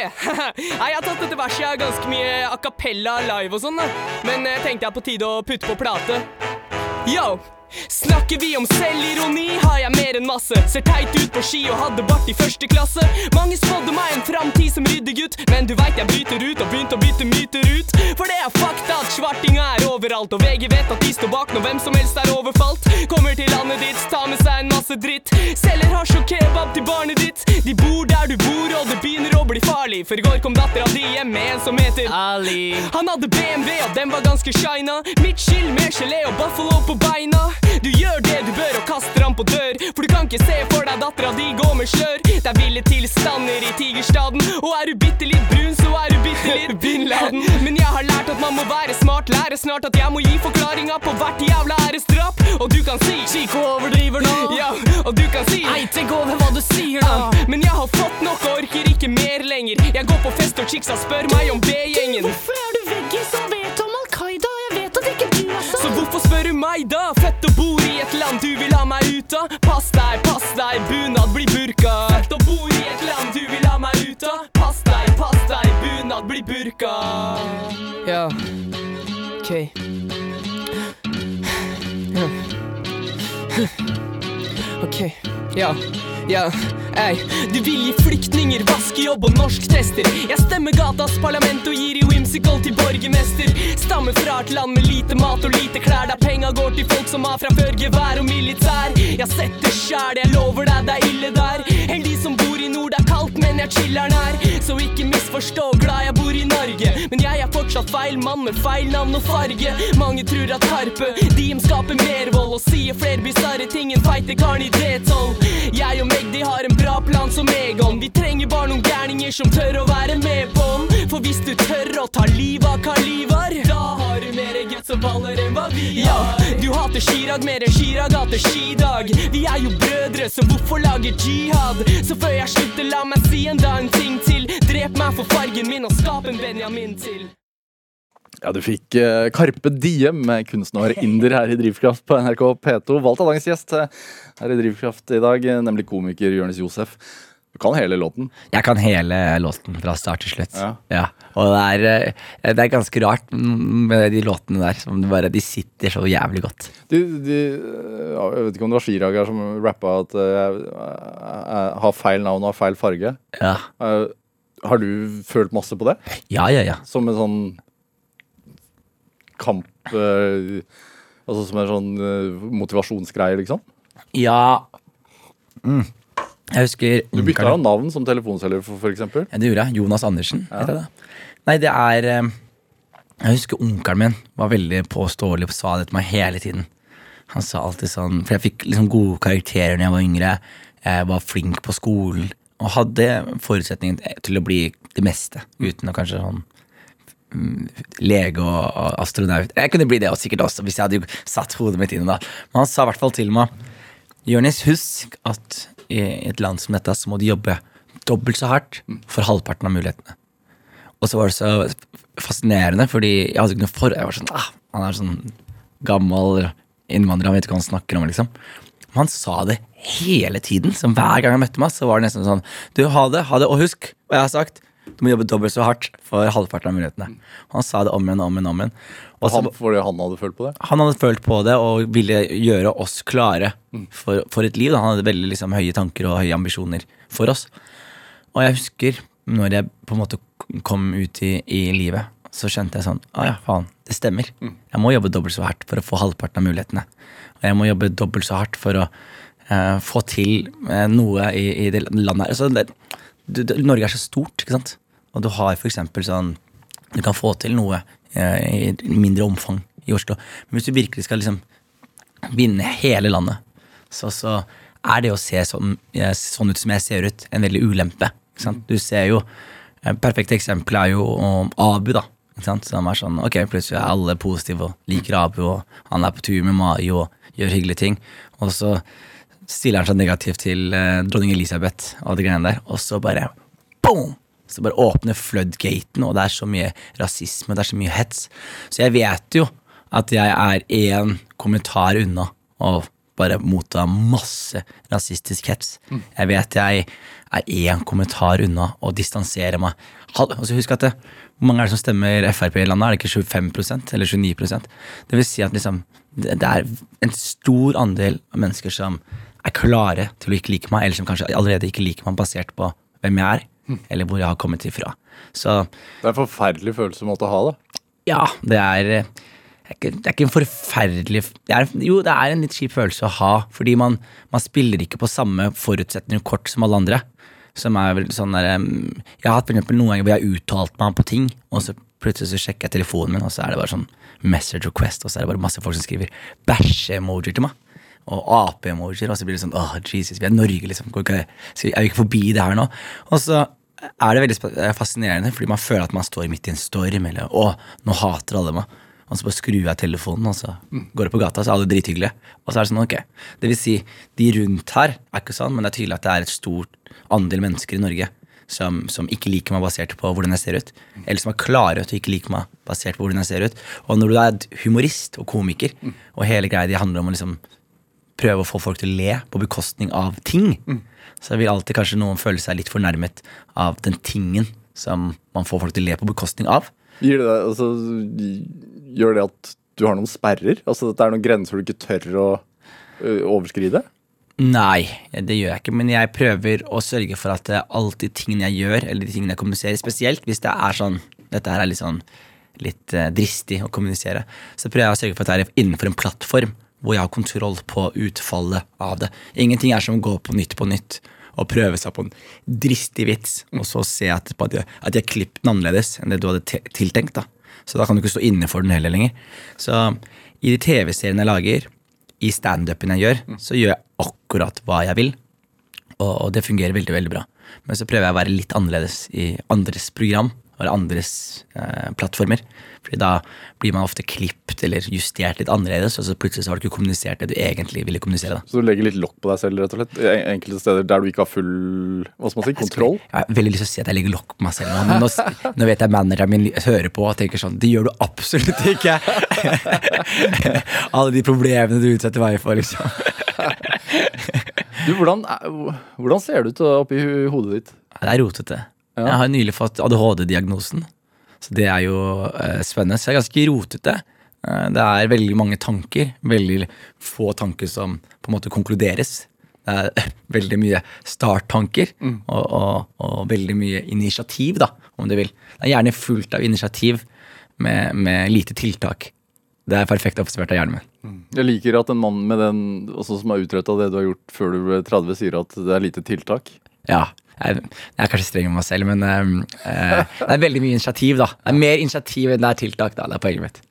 Nei, jeg har tatt dette verset her ganske mye a cappella live og sånn. Men eh, tenkte jeg på tide å putte på plate. Yo! Snakker vi om selvironi, har jeg mer enn masse. Ser teit ut på ski og hadde bart i første klasse. Mange spådde meg en framtid som ryddegutt, men du veit jeg bryter ut og begynte å bytte myter ut. For det er fakta at svartinga er overalt, og VG vet at de står bak når hvem som helst er overfalt. Kommer til landet ditt, tar med seg en masse dritt. Selger hasj og kebab til barnet ditt. De bor der du bor, og det begynner å bli farlig. For i går kom dattera di hjem med en som heter Ali. Han hadde BMW, og den var ganske shina. Midtskill med gelé og buffalo på beina. Du gjør det du bør og kaster han på dør, for du kan ikke se for deg dattera di gå med slør. Det er ville tilstander i Tigerstaden, og er du bitte litt brun, så er du bitte litt Bin Laden. Men jeg har lært at man må være smart, lære snart at jeg må gi forklaringa på hvert jævla æresdrap. Og du kan si Chico overdriver nå. Ja, og du kan si Ei, tenk over hva du sier da men jeg har fått nok og orker ikke mer lenger. Jeg går på fest og chicksa spør meg om B-gjengen. Hvorfor er du veggis og vet spør du meg da? Født og bor i et land du vil ha meg ut av. Pass deg, pass deg, bunad blir burka. Født og bor i et land du vil ha meg ut av. Pass deg, pass deg, bunad blir burka. Ja, ok. Ok, ja, ja, ei. Du vil gi flyktninger vaskejobb og norsktester. Jeg stemmer gatas parlament og gir i whimsical til borgermester. Stammer fra et land med lite mat og lite klær Der penga går til folk som har fra før gevær og militær. Jeg setter sjæl, jeg lover deg det er ille der. Enn de som bor i nord, det er kaldt, men jeg chiller'n her. Så ikke misforstå, glad jeg bor i Norge. Men jeg er fortsatt feil mann med feil navn og farge. Mange tror at Karpe, Diem skaper mer vold. Og sier flere bisarre ting enn feite karen i D12 Jeg og Magdi har en bra plan som Egon. Vi trenger bare noen gærninger som tør å være med på For hvis du tør å ta livet av Karl Da har du mer guts og baller enn hva vi har. Ja, du hater Chirag mer enn Chirag hater skidag Vi er jo brødre, så hvorfor lage jihad? Så før jeg slutter, la meg si enda en ting til Drep meg for fargen min og skap en Benjamin til Ja, du fikk uh, Karpe Diem med kunstner Inder her i Drivkraft på NRK P2. Valgt av dagens gjest eh, her i Drivkraft i dag, eh, nemlig komiker Jonis Josef. Du kan hele låten. Jeg kan hele låten fra start til slutt. Ja. Og det er, eh, det er ganske rart med de låtene der. Som bare, de sitter så jævlig godt. De, de, jeg vet ikke om det var Chirag her som rappa at eh, jeg, jeg har feil navn og har feil farge. Ja, Eh, har du følt masse på det? ja, ja. ja. Som en sånn kamp eh, Altså som en sånn eh, motivasjonsgreie, liksom? ja. Mm. Jeg husker Du bytta jo navn som telefonselger, eksempel. Ja, det gjorde jeg. Jonas Andersen. heter det. Nei, det er eh, Jeg husker onkelen min var veldig påståelig og sa det til meg hele tiden. Han sa alltid sånn For jeg fikk liksom gode karakterer når jeg var yngre. Jeg var flink på skolen og hadde forutsetningen til å bli det meste. Uten å kanskje sånn mm, lege og astronaut. Jeg kunne bli det også, sikkert også, hvis jeg hadde satt hodet mitt inn i det. Men han sa i hvert fall til meg Jonis, husk at i et land som dette så må du jobbe dobbelt så hardt for halvparten av mulighetene. Og så var det så fascinerende, fordi jeg hadde ikke noe for... Jeg var sånn, ah, Han er sånn gammel innvandrer, han vet ikke hva han snakker om, liksom. Men han sa det hele tiden. Som hver gang jeg møtte meg, så var det nesten sånn Du, ha det, ha det, og husk hva jeg har sagt. Du må jobbe dobbelt så hardt for halvparten av mulighetene. Han sa det om igjen og om igjen. om igjen. Og Han, fordi han hadde følt på det? han hadde følt på det og ville gjøre oss klare for, for et liv. Da. Han hadde veldig liksom, høye tanker og høye ambisjoner for oss. Og jeg husker når jeg på en måte kom ut i, i livet, så skjønte jeg sånn Å ja, faen, det stemmer. Jeg må jobbe dobbelt så hardt for å få halvparten av mulighetene. Og jeg må jobbe dobbelt så hardt for å eh, få til eh, noe i, i det landet her. Så det, du, Norge er så stort, ikke sant? Og du har eksempel sånn Du kan få til noe eh, i mindre omfang i Oslo. Men hvis du virkelig skal liksom vinne hele landet, så, så er det å se sånn, eh, sånn ut som jeg ser ut, en veldig ulempe. Ikke sant? Du ser jo Et perfekt eksempel er jo Abu, da. Ikke sant? Som er sånn, ok, Plutselig er alle positive og liker Abu, og han er på tur med Mai og gjør hyggelige ting. Og så stiller han seg negativt til eh, dronning Elisabeth og de greiene der, og så bare boom! Så bare åpner floodgaten, og det er så mye rasisme, det er så mye hets. Så jeg vet jo at jeg er én kommentar unna å bare motta masse rasistisk hets. Jeg vet jeg er én kommentar unna å distansere meg. og Altså husk at det, Hvor mange er det som stemmer Frp i landet? Er det ikke 25% eller 29% Det vil si at liksom, det er en stor andel av mennesker som er klare til å ikke like meg, eller som kanskje allerede ikke liker meg basert på hvem jeg er, eller hvor jeg har kommet ifra. Så Det er en forferdelig følelse å måtte ha da. ja, det er det er ikke, det er ikke en forferdelig det er, Jo, det er en litt kjip følelse å ha, fordi man, man spiller ikke på samme forutsetninger kort som alle andre. Som er vel sånn der, um, Jeg har hatt for eksempel noen ganger hvor jeg har uttalt meg på ting, og så plutselig så sjekker jeg telefonen min, og så er det bare sånn message request, og så er det bare masse folk som skriver bæsje-emojier til meg. Og ape-emojier, og så blir det sånn åh, Jesus, vi er Norge, liksom. Er vi ikke forbi det her nå? Og så er det veldig fascinerende, fordi man føler at man står midt i en storm, eller å, nå hater alle meg. Og så bare skrur jeg telefonen, og så går jeg på gata, så er alle drithyggelige. Og så er det sånn, ok. Det vil si, de rundt her er ikke sånn, men det er tydelig at det er et stort andel mennesker i Norge som, som ikke liker meg basert på hvordan jeg ser ut. Eller som er klare til å ikke like meg basert på hvordan jeg ser ut. Og når du er humorist og komiker, og hele greia di handler om å liksom prøve å få folk til å le på bekostning av ting, så vil alltid kanskje noen føle seg litt fornærmet av den tingen som man får folk til å le på bekostning av. Gir det deg, altså, gjør det at du har noen sperrer? Altså at det er noen grenser du ikke tør å ø, overskride? Nei, det gjør jeg ikke, men jeg prøver å sørge for at det alltid tingene jeg gjør, eller de tingene jeg kommuniserer, spesielt hvis det er sånn Dette her er litt sånn litt eh, dristig å kommunisere. Så prøver jeg å sørge for at det er innenfor en plattform hvor jeg har kontroll på utfallet av det. Ingenting er som å gå på Nytt på Nytt og prøve seg på en dristig vits, og så se at, at jeg at jeg klippet den annerledes enn det du hadde tiltenkt. da. Så da kan du ikke stå inne for den heller lenger. Så i de TV-seriene jeg lager, i standupen jeg gjør, så gjør jeg akkurat hva jeg vil. Og, og det fungerer veldig veldig bra. Men så prøver jeg å være litt annerledes i andres program. Eller andres eh, plattformer. Fordi da blir man ofte klippet eller justert litt annerledes, og så plutselig så har du ikke kommunisert det du egentlig ville kommunisere. da. Så du legger litt lokk på deg selv, rett og slett? Enkelte steder der du ikke har full hva skal man si, kontroll? Jeg har veldig lyst til å si at jeg legger lokk på meg selv nå, men nå, nå vet jeg manageren min hører på og tenker sånn Det gjør du absolutt ikke! Alle de problemene du utsetter meg for, liksom. Du, hvordan, hvordan ser det ut oppi hodet ditt? Det er rotete. Jeg har nylig fått ADHD-diagnosen, så det er jo eh, spennende. Så jeg er ganske rotete. Eh, det er veldig mange tanker, veldig få tanker som på en måte konkluderes. Det er veldig mye starttanker og, og, og veldig mye initiativ, da, om du vil. Det er gjerne fullt av initiativ med, med lite tiltak. Det er perfekt observert av hjernen min. Jeg liker at en mann med den, også som har utretta det du har gjort før du ble 30, sier at det er lite tiltak. Ja. Jeg, jeg er kanskje streng med meg selv, men eh, det er veldig mye initiativ, da. Det er mer initiativ enn det er tiltak, da. Det er poenget mitt.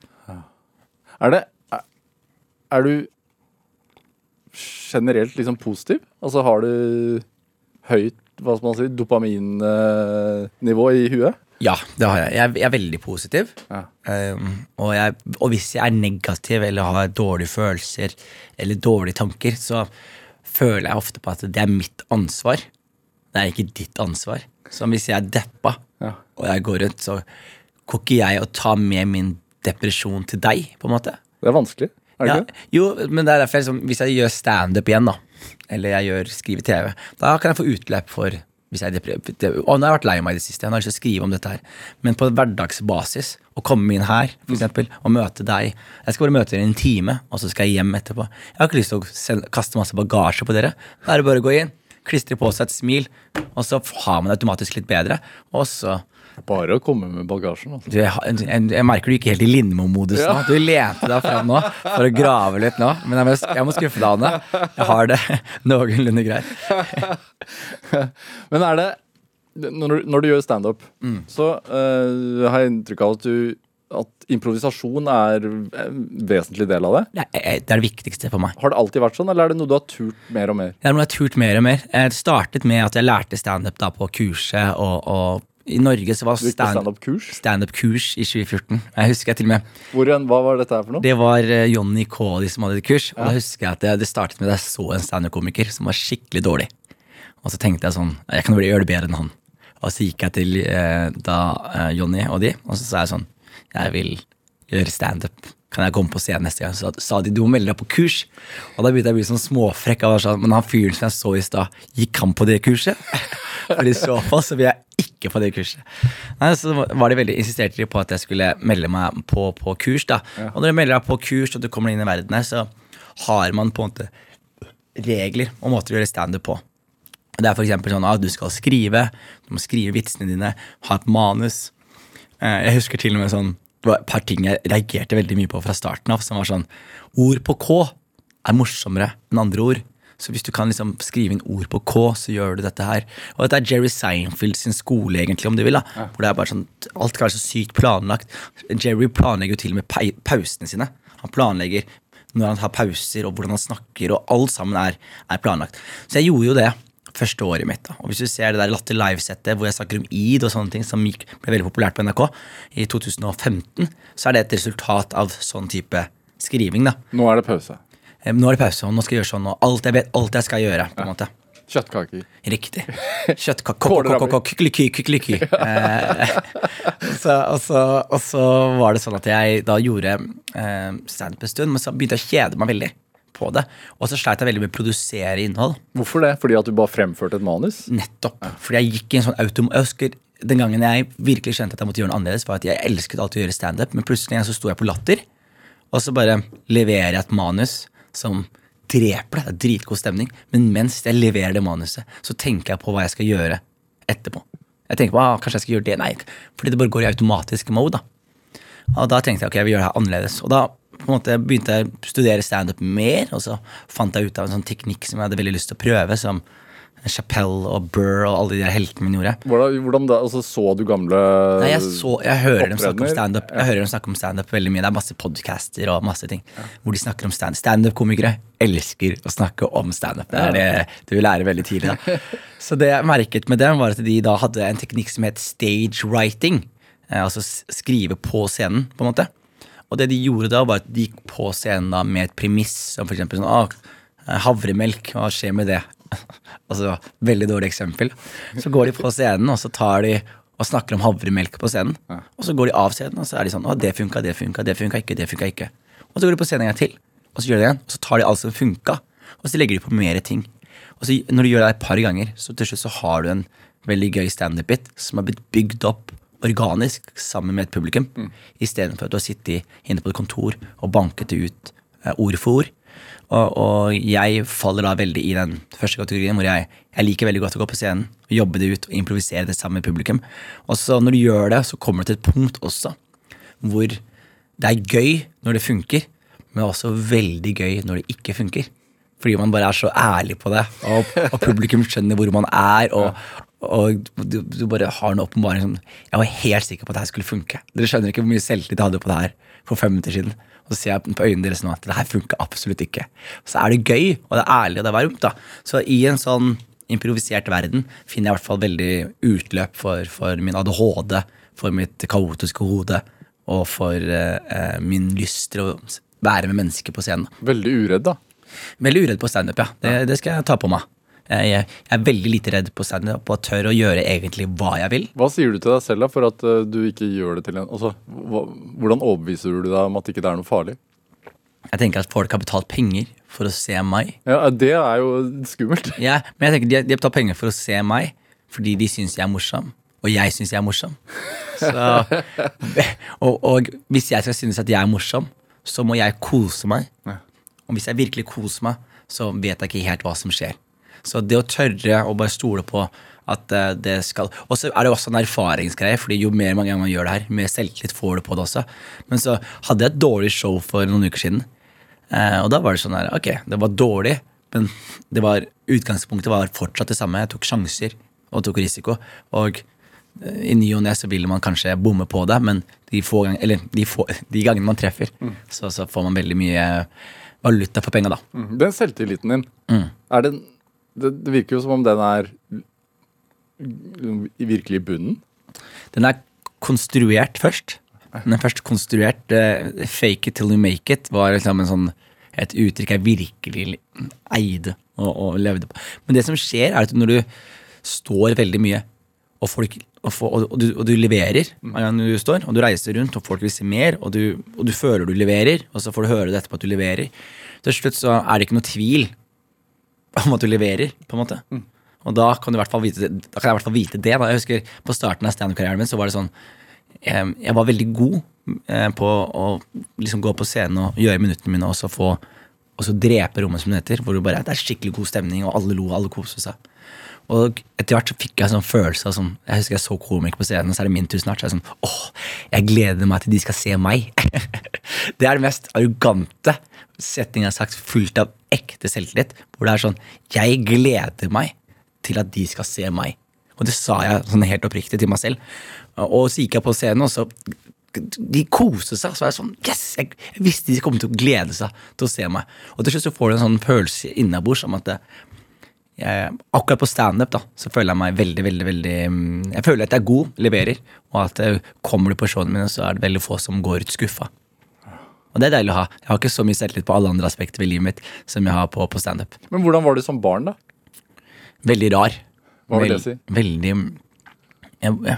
Er det Er, er du generelt liksom positiv? Altså har du høyt hva skal man si, dopaminnivå i huet? Ja, det har jeg. Jeg er veldig positiv. Ja. Um, og, jeg, og hvis jeg er negativ eller har dårlige følelser eller dårlige tanker, så føler jeg ofte på at det er mitt ansvar. Det er ikke ditt ansvar. Som hvis jeg er deppa, Ja. og jeg går rundt, så går ikke jeg og tar med min depresjon til deg, på en måte. Det er vanskelig, er det Ja, ikke? jo, men det er derfor jeg, liksom, Hvis jeg gjør standup igjen, da, eller jeg gjør skriver TV, da kan jeg få utløp for hvis jeg er Og nå har jeg vært lei meg i det siste. Jeg har lyst til å skrive om dette her. Men på hverdagsbasis, å komme inn her for eksempel, og møte deg Jeg skal bare møte dere i en time, og så skal jeg hjem etterpå. Jeg har ikke lyst til å kaste masse bagasje på dere. Da er det bare å gå inn, klistre på seg et smil, og så har man det automatisk litt bedre. Og så Bare å komme med bagasjen. Altså. du, jeg, jeg, jeg merker du gikk helt i Lindmo-modus nå. Du lente deg fram nå for å grave litt nå. Men jeg må, jeg må skuffe deg, Anne. Jeg har det noenlunde greit. Men er det Når du, når du gjør standup, så uh, har jeg inntrykk av at du at improvisasjon er en vesentlig del av det. Det er det viktigste for meg. Har det alltid vært sånn, eller er det noe du har turt mer og mer? Det er noe jeg har turt mer og mer. Jeg startet med at jeg lærte standup på kurset, og, og i Norge så var på stand- standup-kurs? standup-kurs i 2014. Jeg husker jeg til og med Hvor Hva var dette her for noe? Det var eh, Johnny de som hadde et kurs. Og da husker jeg at det, det startet med at jeg så en standup-komiker som var skikkelig dårlig. Og så tenkte jeg sånn Jeg kan vel gjøre det bedre enn han. Og så gikk jeg til eh, da eh, Johnny og de, og så sa jeg sånn Jeg vil gjøre standup. Kan jeg komme på scenen neste gang? Så sa de du må melde deg på kurs. Og da begynte jeg å bli sånn småfrekk. Sånn, Men han fyren som jeg så i stad, gikk han på det kurset? For i så fall så vil jeg ikke på det kurset. Nei, så var de veldig insisterte på at jeg skulle melde meg på, på kurs. da. Og når du melder deg på kurs og du kommer inn i verden her, så har man på en måte regler og måter å gjøre standup på. Det er eksempel sånn at du skal skrive, du må skrive vitsene dine, ha et manus. Eh, Jeg husker til og med sånn Det var et par ting jeg reagerte veldig mye på fra starten av, som var sånn Ord på K er morsommere enn andre ord. Så hvis du kan liksom skrive inn ord på K, så gjør du dette her. Og dette er Jerry Seinfeld sin skole, egentlig, om du vil. da. Hvor det er bare sånn, Alt skal være så sykt planlagt. Jerry planlegger jo til og med pausene sine. Han planlegger når han tar pauser, og hvordan han snakker, og alt sammen er, er planlagt. Så jeg gjorde jo det første året mitt. da. Og hvis du ser det der Latter Live-settet hvor jeg snakker om id og sånne ting, som ble veldig populært på NRK i 2015, så er det et resultat av sånn type skriving. da. Nå er det pause. Eh, Nå er det pause, og nå skal jeg gjøre sånn, og alt jeg vet, alt jeg skal gjøre. på en måte. Kjøttkaker. Riktig. Kjøttkake Kålrabi. Kykkeliky, kykkeliky. Så, og, så, og så var det sånn at jeg da gjorde eh, standup en stund, men så begynte jeg å kjede meg veldig på det. Og så sleit jeg veldig med å produsere innhold. Hvorfor det? Fordi at du bare fremførte et manus? Nettopp. Fordi jeg gikk i en sånn autom... Jeg husker den gangen jeg virkelig skjønte at jeg måtte gjøre noe annerledes, var at jeg elsket alltid å gjøre standup, men plutselig så sto jeg på Latter, og så bare leverer jeg et manus som dreper det. Det er dritgod stemning. Men mens jeg leverer det manuset, så tenker jeg på hva jeg skal gjøre etterpå. Jeg tenker på, ah, kanskje jeg skal gjøre det. Nei, fordi det bare går i automatisk mode. da. Og da tenkte jeg ok, jeg vil gjøre det her annerledes. Og da på en måte begynte jeg å studere standup mer, og så fant jeg ut av en sånn teknikk som jeg hadde veldig lyst til å prøve, som Chapelle og Burr og alle de der heltene mine gjorde. Hvordan, hvordan da, altså, Så du gamle Nei, jeg, så, jeg hører dem snakke om standup Jeg hører dem snakke om stand-up veldig mye. Det er masse podcaster og masse ting hvor de snakker om stand- standup-komikere. Elsker å snakke om standup. Det er det du lære veldig tidlig. Da. Så det jeg merket med dem, var at de da hadde en teknikk som het stage writing. eh, altså skrive på scenen, på en måte. Og det de gjorde da, var at de gikk på scenen da med et premiss som for eksempel sånn ah, Havremelk, hva skjer med det? altså, Veldig dårlig eksempel. Så går de på scenen, og så tar de og snakker om havremelk på scenen. Og så går de av scenen, og så er de sånn Å, det funka, det funka, det funka ikke, det funka ikke. Og så går de på scenen en gang til, og så gjør de det igjen. Og så tar de alt som funka, og så legger de på mer ting. Og så når du gjør det et par ganger, så til slutt så har du en veldig gøy standup-bit som har blitt bygd opp organisk sammen med et publikum, Mm. istedenfor at du har sittet inne på et kontor og banket det ut eh, ord for ord. Og, og jeg faller da veldig i den første kategorien hvor jeg, jeg liker veldig godt å gå på scenen, jobbe det ut og improvisere det sammen med publikum. Og så når du gjør det, så kommer du til et punkt også hvor det er gøy når det funker, men også veldig gøy når det ikke funker. Fordi man bare er så ærlig på det, og, og publikum skjønner hvor man er. og og du, du bare har en åpenbaring som Jeg var helt sikker på at det her skulle funke. Dere skjønner ikke hvor mye selvtillit jeg hadde på det her for fem minutter siden. Og så ser jeg på øynene deres nå at det her funker absolutt ikke. Så er det gøy, og det er ærlig, og det er varmt. da. Så i en sånn improvisert verden finner jeg i hvert fall veldig utløp for, for min ADHD, for mitt kaotiske hode, og for eh, eh, min lyst til å være med mennesker på scenen. Veldig uredd, da. Veldig uredd på standup, ja. Det, det skal jeg ta på meg. Jeg, jeg, er veldig lite redd på standup og tør å gjøre egentlig hva jeg vil. Hva sier du til deg selv da, for at eh, du ikke gjør det til en altså, Hvordan overbeviser du deg om at ikke det er noe farlig? Jeg tenker at folk har betalt penger for å se meg. Ja, Det er jo skummelt. Ja, men jeg tenker de, de har betalt penger for å se meg fordi de syns jeg er morsom. Og jeg syns jeg er morsom. Så, og, og hvis jeg skal synes at jeg er morsom, så må jeg kose meg. Og hvis jeg virkelig koser meg, så vet jeg ikke helt hva som skjer. Så det å tørre å bare stole på at eh, det skal Og så er det også en erfaringsgreie, Fordi jo mer ganger man gjør det her, mer selvtillit får du på det også. Men så hadde jeg et dårlig show for noen uker siden. Eh, og da var det sånn her, ok, det var dårlig, men det var, utgangspunktet var fortsatt det samme. Jeg tok sjanser og tok risiko. Og eh, i ny og ne så vil man kanskje bomme på det, men de, få gang, eller de, få, de gangene man treffer, så, så får man veldig mye valuta for penga, da. Mm. Den selvtilliten din, er den det, det virker jo som om den er virkelig i bunnen. Den er konstruert først. Den er først konstruert. Uh, fake it till you make it var liksom en sånn, et uttrykk jeg virkelig eide og, og levde på. Men det som skjer, er at når du står veldig mye, og, folk, og, få- og, du, og du leverer gang du står, og du reiser rundt, og folk vil se mer, og du, og du føler du leverer, og så får du høre det etterpå at du leverer, til slutt så er det ikke noe tvil om at du leverer, på en måte. Og da kan, du i hvert fall vite, da kan jeg i hvert fall vite det. Da. Jeg husker På starten av standup-karrieren min så var det sånn Jeg var veldig god eh, på å liksom gå på scenen og gjøre minuttene mine, og så få og så drepe rommet, som det heter. Hvor det bare det er skikkelig god stemning, og alle lo, og alle koste seg. Og etter hvert så fikk jeg en sånn følelse av sånn Jeg husker jeg så komikere på scenen, og så er det min tur snart. Så er det sånn Åh, jeg gleder meg til de skal se meg. det er det mest arrogante setningen jeg har sagt, fullt av ekte selvtillit. Hvor det er sånn Jeg gleder meg til at de skal se meg. Og det sa jeg sånn helt oppriktig til meg selv. Og så gikk jeg på scenen, og så de koste seg. Så var jeg sånn Yes! Jeg, jeg visste de kom til å glede seg til å se meg. Og til slutt så får du en sånn følelse innabords om at det, jeg, akkurat på standup så føler jeg meg veldig, veldig, veldig mm, Jeg føler at jeg er god, leverer, og at eh, kommer du på showene mine, så er det veldig få som går ut skuffa. Og det er deilig å ha. Jeg har ikke så mye selvtillit på alle andre aspekter ved livet mitt som jeg har på, på standup. Men hvordan var du som barn, da? Veldig rar. Hva vil det si? Veldig jeg, jeg,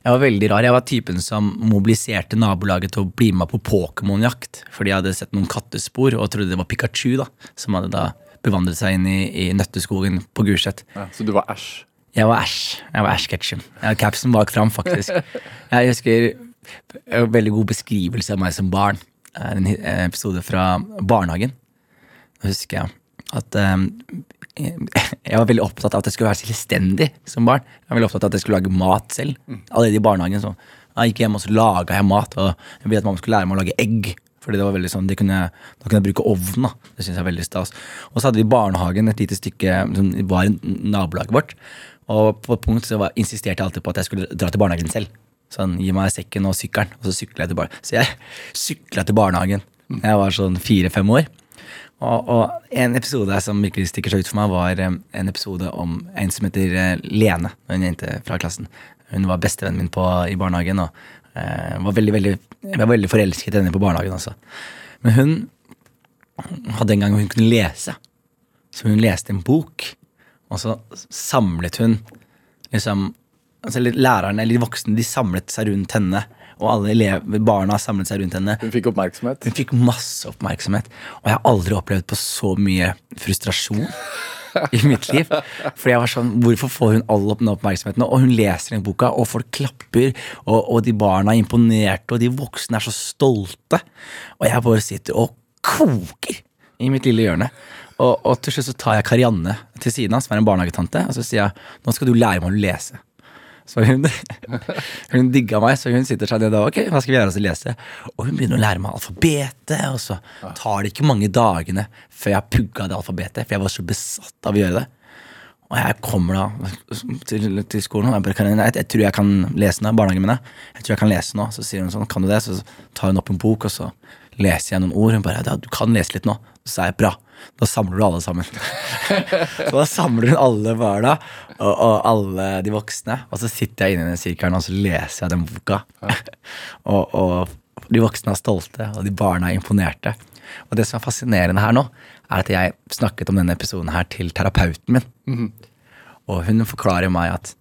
jeg var veldig rar. Jeg var typen som mobiliserte nabolaget til å bli med på Pokémon-jakt. Fordi jeg hadde sett noen kattespor og trodde det var Pikachu, da, som hadde da bevandret seg inn i, i nøtteskogen på Gulset. Ja, så du var æsj? Jeg var Ash. Jeg var Ash Ketchum. Capsen bak fram, faktisk. Jeg husker en veldig god beskrivelse av meg som barn. En en episode fra barnehagen. Da husker jeg at um, jeg var veldig opptatt av at jeg skulle være selvstendig som barn. Jeg var veldig opptatt av at jeg skulle lage mat selv. Allerede i barnehagen så jeg gikk hjem og så laga jeg mat. Og jeg ville at mamma skulle lære meg å lage egg. Fordi det var veldig sånn, De kunne, Da kunne jeg bruke ovn. da. Det synes jeg er veldig stas. Og så hadde vi barnehagen et lite stykke som var i nabolaget vårt. Og på et punkt så var, insisterte jeg alltid på at jeg skulle dra til barnehagen selv. Sånn, Gi meg sekken og sykkelen, og så sykla jeg til barnehagen. Så jeg sykla til barnehagen jeg var sånn fire-fem år. Og, og en episode som virkelig stikker seg ut for meg, var eh, en episode om en som heter eh, Lene. En jente fra klassen. Hun var bestevennen min på, i barnehagen. Og eh, var veldig, veldig, jeg var veldig forelsket i henne på barnehagen også. Men hun hadde en gang hun kunne lese. Så hun leste en bok, og så samlet hun liksom altså Lærerne eller de voksne de samlet seg rundt henne, og alle elever, barna samlet seg rundt henne. Hun fikk oppmerksomhet. Hun fikk masse oppmerksomhet, og jeg har aldri opplevd på så mye frustrasjon i mitt liv. Fordi jeg var sånn, Hvorfor får hun all den oppmerksomheten? Og hun leser den boka, og folk klapper, og, og de barna er imponerte, og de voksne er så stolte. Og jeg bare sitter og koker i mitt lille hjørne. Og, og til slutt så tar jeg Karianne til siden av, som er en barnehagetante, og så sier jeg nå skal du lære meg å lese. Så hun, hun digga meg, så hun sitter seg ned og ok, hva skal vi gjøre oss å lese? Og hun begynner å lære meg alfabetet, og så tar det ikke mange dagene før jeg pugga det alfabetet, for jeg var så besatt av å gjøre det. Og jeg kommer da til, til skolen og jeg bare kan, jeg, jeg tror jeg kan lese nå. barnehagen min. Jeg tror jeg kan lese nå. Så sier hun sånn, kan du det? Så tar hun opp en bok, og så leser jeg noen ord. Hun bare, ja, du kan lese litt nå. Så sa jeg bra. Da samler du alle sammen. så da samler hun alle barna og, og alle de voksne. Og så sitter jeg inne i den sirkelen og så leser jeg den boka. og, og de voksne er stolte, og de barna er imponerte. Og det som er fascinerende her nå, er at jeg snakket om denne episoden her til terapeuten min. Og hun forklarer meg at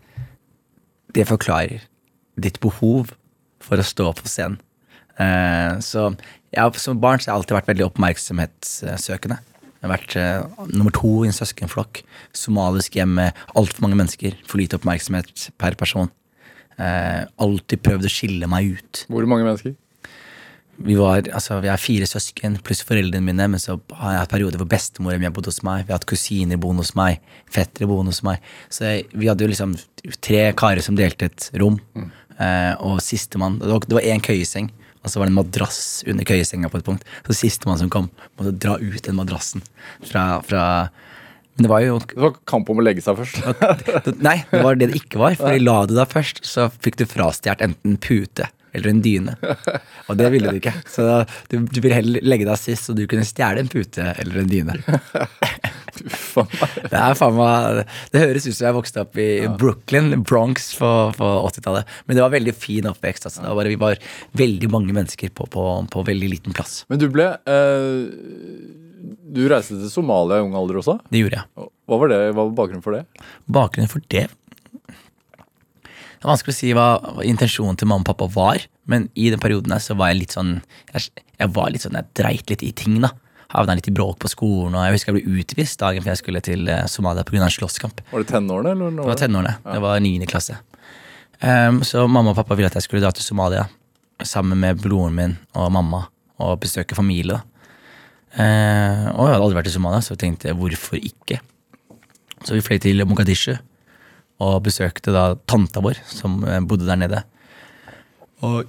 det forklarer ditt behov for å stå på scenen. Eh, så jeg, som barn så har jeg alltid vært veldig oppmerksomhetssøkende. Jeg har vært eh, nummer to i en søskenflokk. Somalisk hjem med altfor mange mennesker. For lite oppmerksomhet per person. Eh, alltid prøvd å skille meg ut. Hvor mange mennesker? Vi, var, altså, vi er fire søsken pluss foreldrene mine, men så har jeg hatt perioder hvor bestemoren min har bodd hos meg. Vi har hatt kusiner boende hos meg, fettere boende hos meg. Så jeg, vi hadde jo liksom tre karer som delte et rom. Eh, og sistemann det var én køyeseng, og så var det en madrass under køyesenga på et punkt. Så sistemann som kom, måtte dra ut den madrassen fra, fra Men det var jo Det var kamp om å legge seg først. Nei, det var det det ikke var. For la du deg først, så fikk du frastjålet enten pute eller en dyne. Og det ville du ikke. Så da, du, du ville heller legge deg sist, så du kunne stjele en pute eller en dyne. Det er faen meg Det høres ut som jeg vokste opp i Brooklyn, Bronx, på, på 80-tallet. Men det var veldig fin oppvekst. Altså. Var bare, vi var veldig mange mennesker på, på, på veldig liten plass. Men du ble uh Du reiste til Somalia i ung alder også? Det gjorde jeg. Hva var, det, hva var bakgrunnen for det? Bakgrunnen for det Det er vanskelig å si hva, hva intensjonen til mamma og pappa var, men i den perioden der så var jeg litt sånn Jeg, jeg var litt sånn, jeg dreit litt i ting, da. Havna litt i bråk på skolen, og jeg husker jeg ble utvist dagen før jeg skulle til eh, Somalia pga. en slåsskamp. Var det tenårene? Eller Det var tenårene. Det var niende klasse. Um, så mamma og pappa ville at jeg skulle dra til Somalia sammen med broren min og mamma og besøke familie. Eh, og jeg hadde aldri vært i Somalia, så jeg tenkte hvorfor ikke? Så vi fløy til Mogadishu og besøkte da tanta vår, som eh, bodde der nede. Og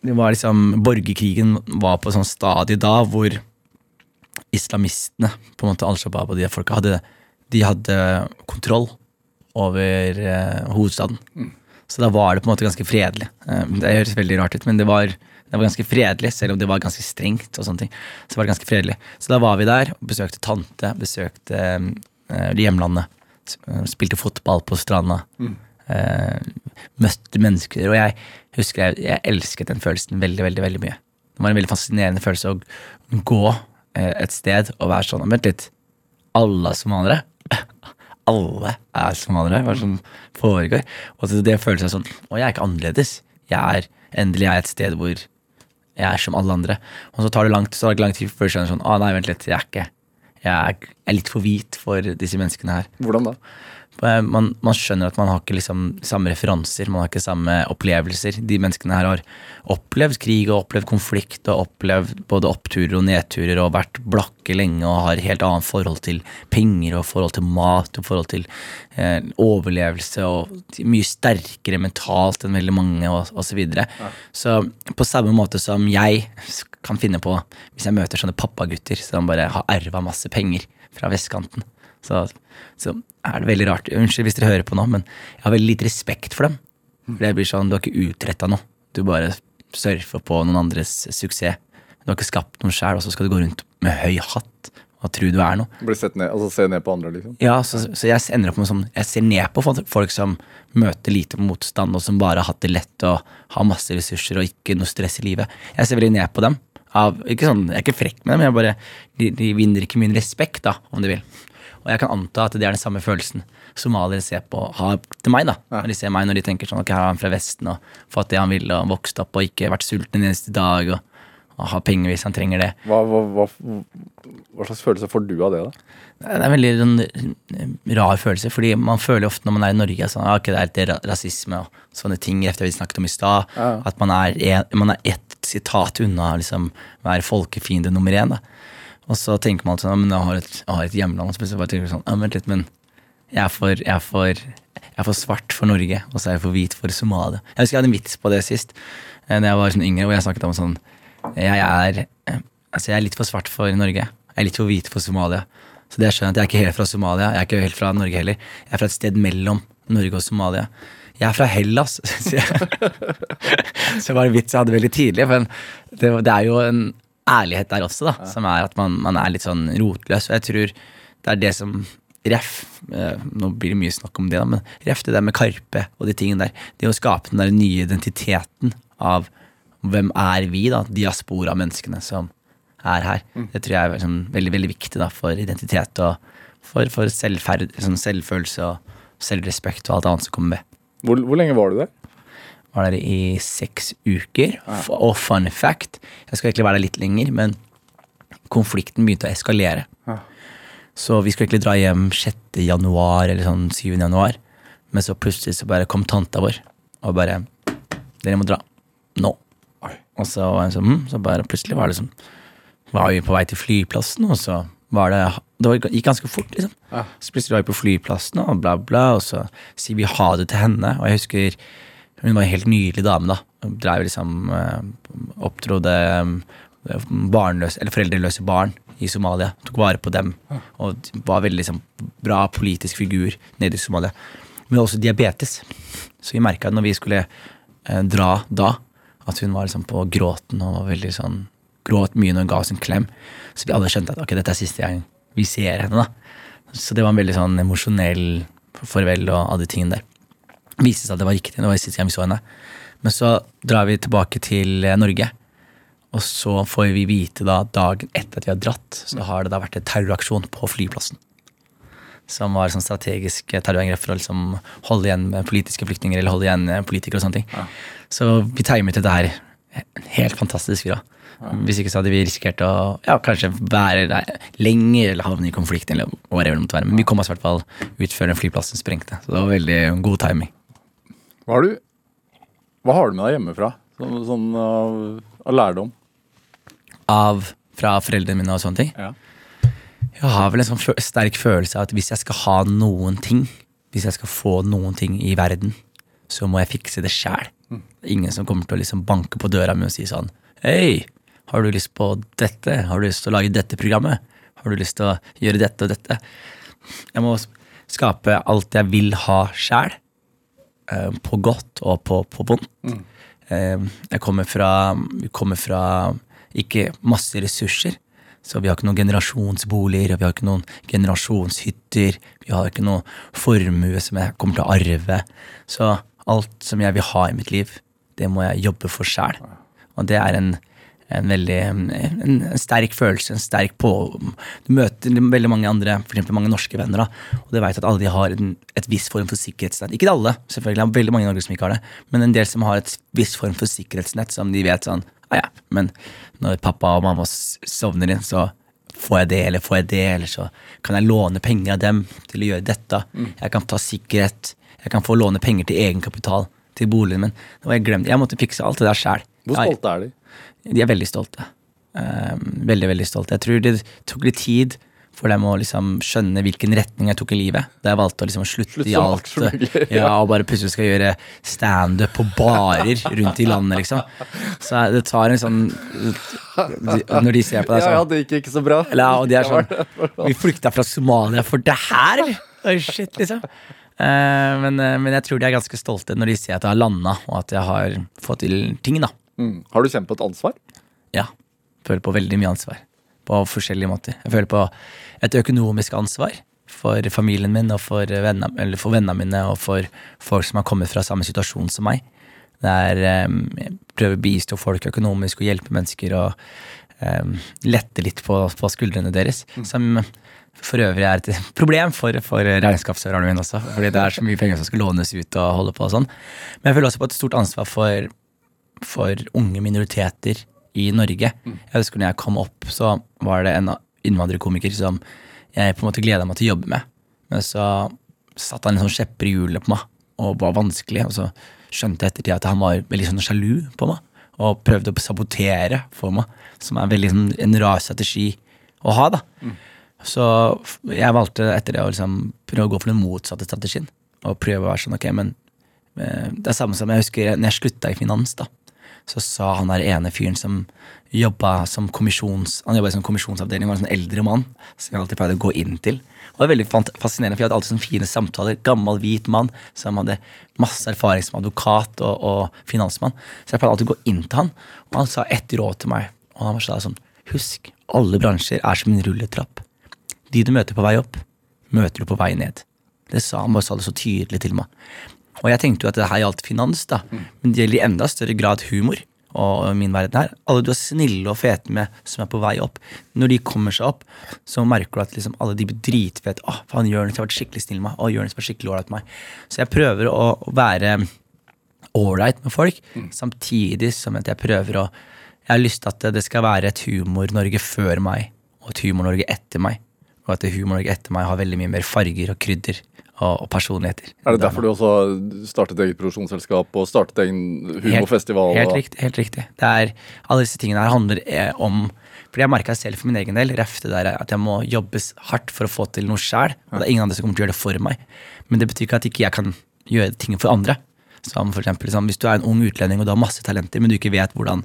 det var liksom, borgerkrigen var på et sånt stadie da hvor islamistene, på en måte Al Shabaab og de folka, hadde, de hadde kontroll over eh, hovedstaden. Så da var det på en måte ganske fredelig. Eh, det høres veldig rart ut, men det var, det var ganske fredelig, selv om det var ganske strengt. og sånne ting. Så var det ganske fredelig. Så da var vi der, besøkte tante, besøkte eh, hjemlandet. Eh, Spilte fotball på stranda. Eh, møtte mennesker. Og jeg husker jeg, jeg elsket den følelsen veldig, veldig, veldig mye. Det var en veldig fascinerende følelse å gå eh, et sted og være sånn Vent litt. Alle er somaliere? Alle er somaliere? Hva som foregår? Og det føles sånn Å, jeg er ikke annerledes. Jeg er endelig jeg er et sted hvor jeg er som alle andre. Og så tar det lang tid før du skjønner sånn Å, nei, vent litt. Jeg er ikke Jeg er, litt for hvit for disse menneskene her. Hvordan da? Eh, Man, man skjønner at man har ikke liksom samme referanser, man har ikke samme opplevelser. De menneskene her har opplevd krig og opplevd konflikt og opplevd både oppturer og nedturer og vært blakke lenge og har helt annet forhold til penger og forhold til mat og forhold til eh, overlevelse og mye sterkere mentalt enn veldig mange og, og så videre. Så på samme måte som jeg kan finne på hvis jeg møter sånne pappagutter som bare har erva masse penger fra vestkanten, så, så er det veldig rart. Unnskyld hvis dere hører på nå, men jeg har veldig lite respekt for dem. For det blir sånn, Du har ikke utretta noe. Du bare surfer på noen andres suksess. Du har ikke skapt noe sjøl, og så skal du gå rundt med høy hatt og tro du er noe. Blir sett ned, altså se ned på andre, liksom. Ja, så, så jeg ender opp med sånn Jeg ser ned på folk- folk som møter lite motstand, og som bare har hatt det lett og har masse ressurser og ikke noe stress i livet. Jeg ser veldig ned på dem. Av, ikke sånn, jeg er ikke frekk med dem, jeg bare, de, de vinner ikke min respekt, da, om de vil. Og jeg kan anta at det er den samme følelsen somaliere ser på har til meg. da Når de ser meg, når de tenker sånn ok, her er han fra Vesten og fått det han vil, og vokst opp og ikke vært sulten en eneste dag, og har penger hvis han trenger det. Hva, hva, hva, hva slags følelse får du av det, da? Det er en veldig en rar følelse, fordi man føler ofte når man er i Norge sånn, at okay, det er litt ra- rasisme og sånne ting efter vi snakket om i stad. Ja. At man er, en, man er ett sitat unna liksom være folkefiende nummer én. da. Og så tenker man sånn, «Ah, men jeg har et, jeg har et hjemland. Så bare tenker sånn, vent litt, men jeg er, for, jeg, er for, jeg er for svart for Norge, og så er jeg for hvit for Somalia. Jeg husker jeg hadde en vits på det sist, eh, da jeg var sånn yngre, hvor jeg snakket om sånn Jeg er, eh, altså jeg er litt for svart for Norge. Jeg er litt for hvit for Somalia. Så det jeg skjønner at jeg er ikke helt fra Somalia, jeg er ikke helt fra Norge heller. Jeg er fra et sted mellom Norge og Somalia. Jeg er fra Hellas, syns jeg. Så det var en vits jeg hadde veldig tidlig, men det, det er jo en ærlighet der også, da, som er at man, man er litt sånn rotløs. Og jeg tror det er det som Ref, eh, nå blir det mye snakk om det, da, men ref det der med Karpe og de tingene der. Det å skape den der nye identiteten av hvem er vi, da, diaspora-menneskene som er her. Det tror jeg er sånn, veldig veldig viktig da, for identitet og for, for selvferd, sånn selvfølelse og selvrespekt og alt annet som kommer med. Hvor, hvor lenge var du der? Var der i seks uker. Ja. Og fun fact, jeg skal egentlig være der litt lenger, men konflikten begynte å eskalere. Ja. Så vi skulle egentlig dra hjem 6. januar, eller sånn 7. januar. Men så plutselig så bare kom tanta vår og bare Dere må dra. Nå. Oi. Og så jeg sånn, hm, så bare plutselig var det sånn Var vi på vei til flyplassen, og så var det Det var, gikk ganske fort, liksom. Ja. Så plutselig var vi på flyplassen, og bla, bla, og så sier vi ha det til henne. Og jeg husker hun var en helt nydelig dame, da. Hun drev liksom eh, eh, barnløse, eller foreldreløse barn i Somalia. Tok vare på dem. Og var veldig liksom, bra politisk figur nede i Somalia. Men også diabetes. Så vi merka når vi skulle eh, dra da, at hun var liksom på gråten og var veldig sånn gråt mye når hun ga oss en klem. Så vi alle skjønte at ok, dette er siste gang vi ser henne. da. Så det var en veldig sånn emosjonell farvel og alle de tingene der Det viste seg at det var riktig. Det var siste gang vi så henne. Men så drar vi tilbake til eh, Norge. Og så får vi vite da dagen etter at vi har dratt, så har det da vært en terroraksjon på flyplassen. Som var sånn strategisk terrorangrep for å liksom holde igjen politiske flyktninger eller holde igjen politikere og sånne ting. Så vi timet dette her helt fantastisk. bra. Ja. Hvis ikke så hadde vi risikert å ja, kanskje være der lenger eller havne i konflikt. eller whatever det måtte være. Men vi kom oss i hvert fall ut før den flyplassen sprengte. Så det var veldig god timing. Hva har du, hva har du med deg hjemmefra? Sånn, sånn av, av lærdom? Av fra foreldrene mine og sånne ting. Ja. Jeg har vel en sånn sterk følelse av at hvis jeg skal ha noen ting, hvis jeg skal få noen ting i verden, så må jeg fikse det sjæl. Ingen som kommer til å liksom banke på døra mi og si sånn Hei, har du lyst på dette? Har du lyst til å lage dette programmet? Har du lyst til å gjøre dette og dette? Jeg må skape alt jeg vil ha sjæl. eh, På godt og på, på vondt. Eh, Jeg kommer fra, kommer fra ikke masse ressurser. Så vi har ikke noen generasjonsboliger, og vi har ikke noen generasjonshytter. Vi har ikke noe formue som jeg kommer til å arve. Så alt som jeg vil ha i mitt liv, det må jeg jobbe for sjæl. Og det er en, en veldig en, sterk følelse, en sterk på... Du møter veldig mange andre, eksempel mange norske venner, da, og du vet at alle de har en, et viss form for sikkerhetsnett. Ikke alle, selvfølgelig, det er veldig mange i Norge som ikke har det, men en del som har et viss form for sikkerhetsnett, som de vet sånn ah, ja, men når pappa og mamma sovner inn, så får jeg det, eller får jeg det, eller så kan jeg låne penger av dem til å gjøre dette. Jeg kan ta sikkerhet, jeg kan få låne penger til egenkapital til boligen min. Det var jeg glemt. Jeg måtte fikse alt det der sjæl. Hvor stolte er de? De er veldig stolte. Um, veldig, veldig stolte. Jeg tror det tok litt tid for dem å liksom skjønne hvilken retning jeg tok i livet. Da jeg valgte å liksom slutte, Slutt i alt. Ja, og bare plutselig skal gjøre standup på barer rundt i landet, liksom. Så det tar en sånn Når de ser på deg Ja, ja, sånn det gikk ikke så bra. eller, Og de er sånn Vi flykta fra Somalia for det her! Oh, shit, liksom. Eh, men, eh, men jeg tror de er ganske stolte når de ser at jeg har landa, og at jeg har fått til ting, da. Mm. Har du kjent på et ansvar? Ja. Føler på veldig mye ansvar. På forskjellige måter. Jeg føler på et økonomisk ansvar for familien min og for vennene, eller for vennene mine og for folk som har kommet fra samme situasjon som meg. Der um, jeg prøver å bistå folk økonomisk og hjelpe mennesker og um, lette litt på, på skuldrene deres. Som for øvrig er et problem for, for regnskapsføreren min også. Fordi det er så mye penger som skal lånes ut og holde på og sånn. Men jeg føler også på et stort ansvar for, for unge minoriteter i Norge. Jeg husker når jeg kom opp, så var det en innvandrerkomiker som jeg på en måte gleda meg til å jobbe med. Men så satte han liksom sånn kjepper i hjulet på meg og var vanskelig. Og så skjønte jeg ettertid at han var veldig sånn sjalu på meg og prøvde å sabotere for meg. Som er veldig sånn, en rar strategi å ha. da. Så jeg valgte etter det å liksom prøve å gå for den motsatte strategien. Og prøve å være sånn, ok, men eh, Det er samme som jeg husker når jeg slutta i finans. da så sa han der ene fyren som jobba som kommisjons Han jobba i sånn kommisjonsavdeling, var en sånn eldre mann som jeg alltid pleide å gå inn til. Og det var veldig fascinerende, for jeg hadde alltid sånne fine samtaler. Gammel, hvit mann som hadde masse erfaring som advokat og, og finansmann. Så jeg pleide alltid å gå inn til han, og han sa ett råd til meg. Og han sa sånn Husk, alle bransjer er som en rulletrapp. De du møter på vei opp, møter du på vei ned. Det sa han bare sa det så tydelig til meg. Og jeg tenkte jo at det her gjaldt finans, da. Men det gjelder i enda større grad humor. Og min verden her. Alle du er snille og fete med som er på vei opp. Når de kommer seg opp, så merker du at liksom alle de blir dritfete. Å, faen, Jonis har vært skikkelig snill med meg. Å, Jonis var skikkelig ålreit med meg. Så jeg prøver å være ålreit med folk, samtidig som at jeg prøver å Jeg har lyst til at det skal være et Humor-Norge før meg, og et Humor-Norge etter meg. Og at Humor-Norge etter meg har veldig mye mer farger og krydder og, personligheter. Er det derfor du også startet eget produksjonsselskap og startet egen humorfestival? Helt, helt riktig. helt riktig. Det er, alle disse tingene her handler eh, om Fordi jeg merka selv for min egen del ref det der at jeg må jobbes hardt for å få til noe sjæl. Og det er ingen andre som kommer til å gjøre det for meg. Men det betyr ikke at ikke jeg kan gjøre ting for andre. Som for eksempel, liksom, Hvis du er en ung utlending og du har masse talenter, men du ikke vet hvordan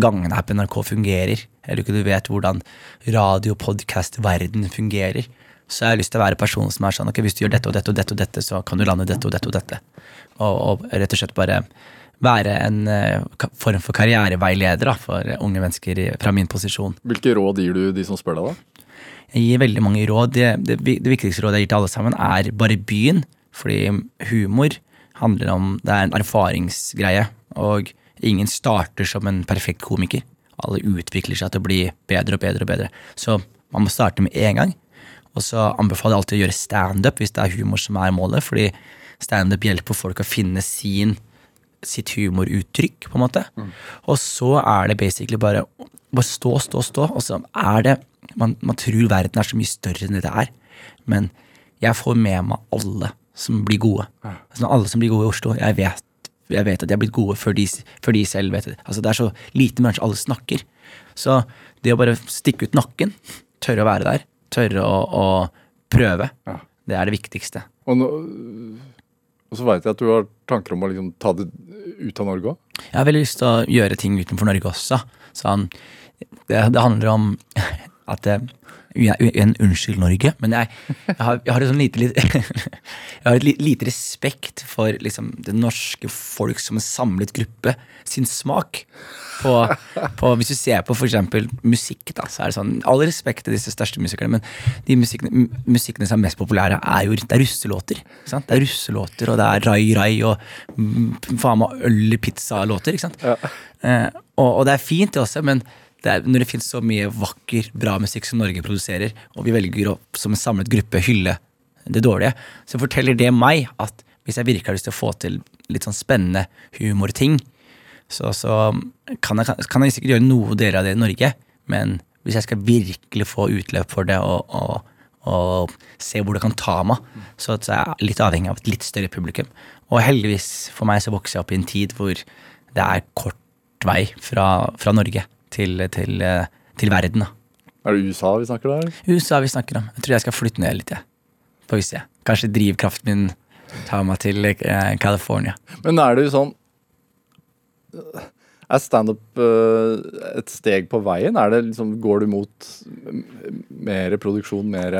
gangene her på NRK fungerer, eller ikke du vet hvordan radio- og podkast-verden fungerer, så har jeg lyst til å være personen som er sånn ok, hvis du gjør dette og dette og dette, og dette, så kan du lande dette og dette og dette. Og, og rett og slett bare være en eh, form for karriereveileder da, for unge mennesker fra min posisjon. Hvilke råd gir du de som spør deg, da? Jeg gir veldig mange råd. Det, det, det viktigste rådet jeg gir til alle sammen, er bare begynn. Fordi humor handler om Det er en erfaringsgreie. Og ingen starter som en perfekt komiker. Alle utvikler seg til å bli bedre og bedre og bedre. Så man må starte med én gang. Og så anbefaler jeg alltid å gjøre standup hvis det er humor som er målet. Fordi standup hjelper folk å finne sin, sitt humoruttrykk, på en måte. Og så er det basically bare bare stå, stå, stå. Og så er det man, man tror verden er så mye større enn det det er. Men jeg får med meg alle som blir gode. Altså, alle som blir gode i Oslo. Jeg vet, jeg vet at de har blitt gode før de, før de selv vet det. Altså, det er så lite mennesker alle snakker. Så det å bare stikke ut nakken, tørre å være der, tørre å, å prøve, det er det viktigste. Og, nå, og så veit jeg at du har tanker om å liksom ta det ut av Norge òg. Jeg har veldig lyst til å gjøre ting utenfor Norge også. Sånn, det, det handler om at det, en Unnskyld, Norge, men jeg, jeg, har, jeg har et sånn lite, Jeg har et li- lite respekt for liksom, det norske folk som en samlet gruppe sin smak. På, på, hvis du ser på eksempel musikk, da, så er det sånn All respekt til disse største musikerne, men de musikkene, musikkene som er mest populære, er jo det er russelåter. Det er russelåter, og det er rai rai og faen meg øl i pizza-låter. Ja. Eh, og, og det er fint, det også, men det er, når det finnes så mye vakker, bra musikk som Norge produserer, og vi velger å som en samlet gruppe hylle det dårlige, så forteller det meg at hvis jeg virkelig har lyst til å få til litt sånn spennende humorting, så, så kan, jeg, kan jeg sikkert gjøre noe deler av det i Norge, men hvis jeg skal virkelig få utløp for det og, og, og se hvor det kan ta meg, så, er jeg litt avhengig av et litt større publikum. Og heldigvis for meg så vokser jeg opp i en tid hvor det er kort vei fra, fra Norge til, til, til verden. da. Er det USA vi snakker om? USA vi snakker om. Jeg tror jeg skal flytte ned litt. jeg. Vi se. Kanskje drivkraften min tar meg til eh, California. Men er det jo sånn Er standup uh, et steg på veien? Er det liksom, går du mot mer produksjon, mer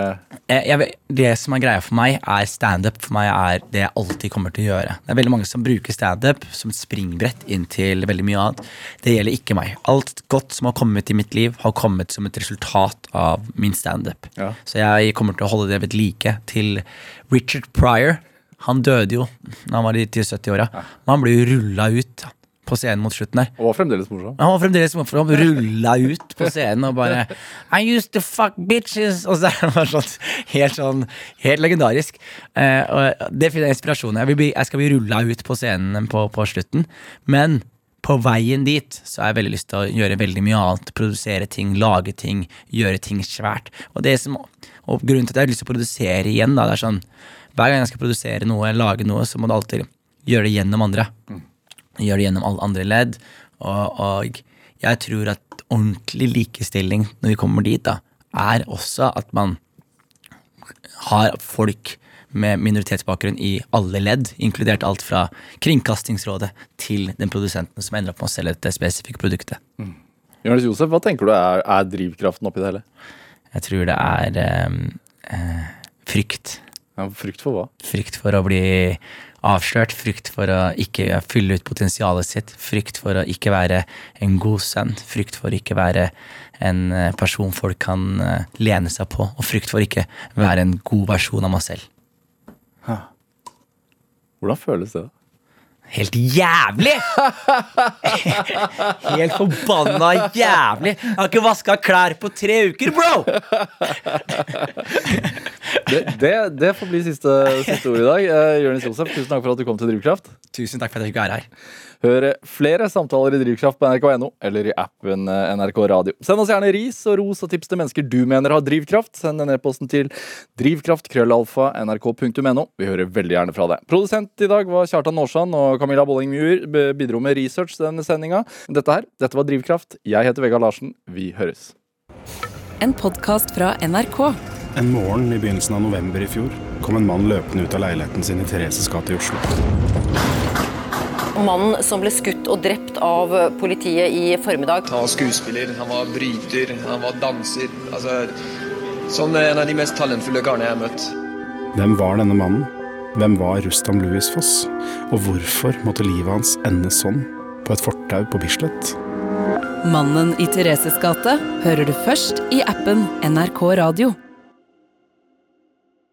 vet- det som er greia for meg, er standup. For meg er det jeg alltid kommer til å gjøre. Det er veldig mange som bruker standup som et springbrett inn til veldig mye annet. Det gjelder ikke meg. Alt godt som har kommet i mitt liv, har kommet som et resultat av min standup. Ja. Så jeg kommer til å holde det ved like til Richard Pryor. Han døde jo da han var i 70-åra. Men han ble jo rulla ut på scenen mot slutten der. Og var fremdeles morsom. Han var fremdeles morsom. Han rulla ut på scenen og bare I used to fuck bitches. Og så er det bare sånn helt sånn Helt legendarisk. Eh, og det finner jeg inspirasjon i. Jeg, bli- jeg skal bli rulla ut på scenen på, på slutten. Men på veien dit så har jeg veldig lyst til å gjøre veldig mye annet. Produsere ting, lage ting, gjøre ting svært. Og, det som, og grunnen til at jeg har lyst til å produsere igjen, da, det er sånn Hver gang jeg skal produsere noe, lage noe, så må du alltid gjøre det gjennom andre gjør det gjennom alle andre ledd. Og, og jeg tror at ordentlig likestilling når vi kommer dit, da, er også at man har folk med minoritetsbakgrunn i alle ledd, inkludert alt fra Kringkastingsrådet til den produsenten som ender opp med å selge dette spesifikke produktet. Jonis Josef, hva tenker du er, er drivkraften oppi det hele? Jeg tror det er eh, eh, frykt. Ja, frykt for hva? Frykt for å bli avslørt, frykt for å ikke fylle ut potensialet sitt, frykt for å ikke være en god sønn, frykt for å ikke være en eh, person folk kan eh, lene seg på, og frykt for ikke være en god versjon av meg selv. Hvordan føles det? da? Helt jævlig! Helt forbanna jævlig! Jeg har ikke vaska klær på tre uker, bro! Det, det, det får bli siste, siste ord i dag. Uh, Jonis Josef, tusen takk for at du kom til Drivkraft. Tusen takk for at jeg fikk være her. Hør flere samtaler i Drivkraft på nrk.no eller i appen eh, NRK Radio. Send oss gjerne ris og ros og tips til mennesker du mener har drivkraft. Send den e-posten til drivkraft.krøllalfa.nrk.no. Vi hører veldig gjerne fra deg. Produsent i dag var Kjartan Aarsand, og Camilla Bolling Muir bidro med research til denne sendinga. Dette her, dette var Drivkraft. Jeg heter Vegard Larsen. Vi høres. En podkast fra NRK. En morgen i begynnelsen av november i fjor kom en mann løpende ut av leiligheten sin i Thereses gate i Oslo. Mannen som ble skutt og drept av politiet i formiddag. Han var skuespiller, han var bryter, han var danser. Altså, sånn en av de mest talentfulle karene jeg har møtt. Hvem var denne mannen? Hvem var Rustam Louis Foss? Og hvorfor måtte livet hans ende sånn på et fortau på Bislett? Mannen i Thereses gate hører du først i appen NRK Radio.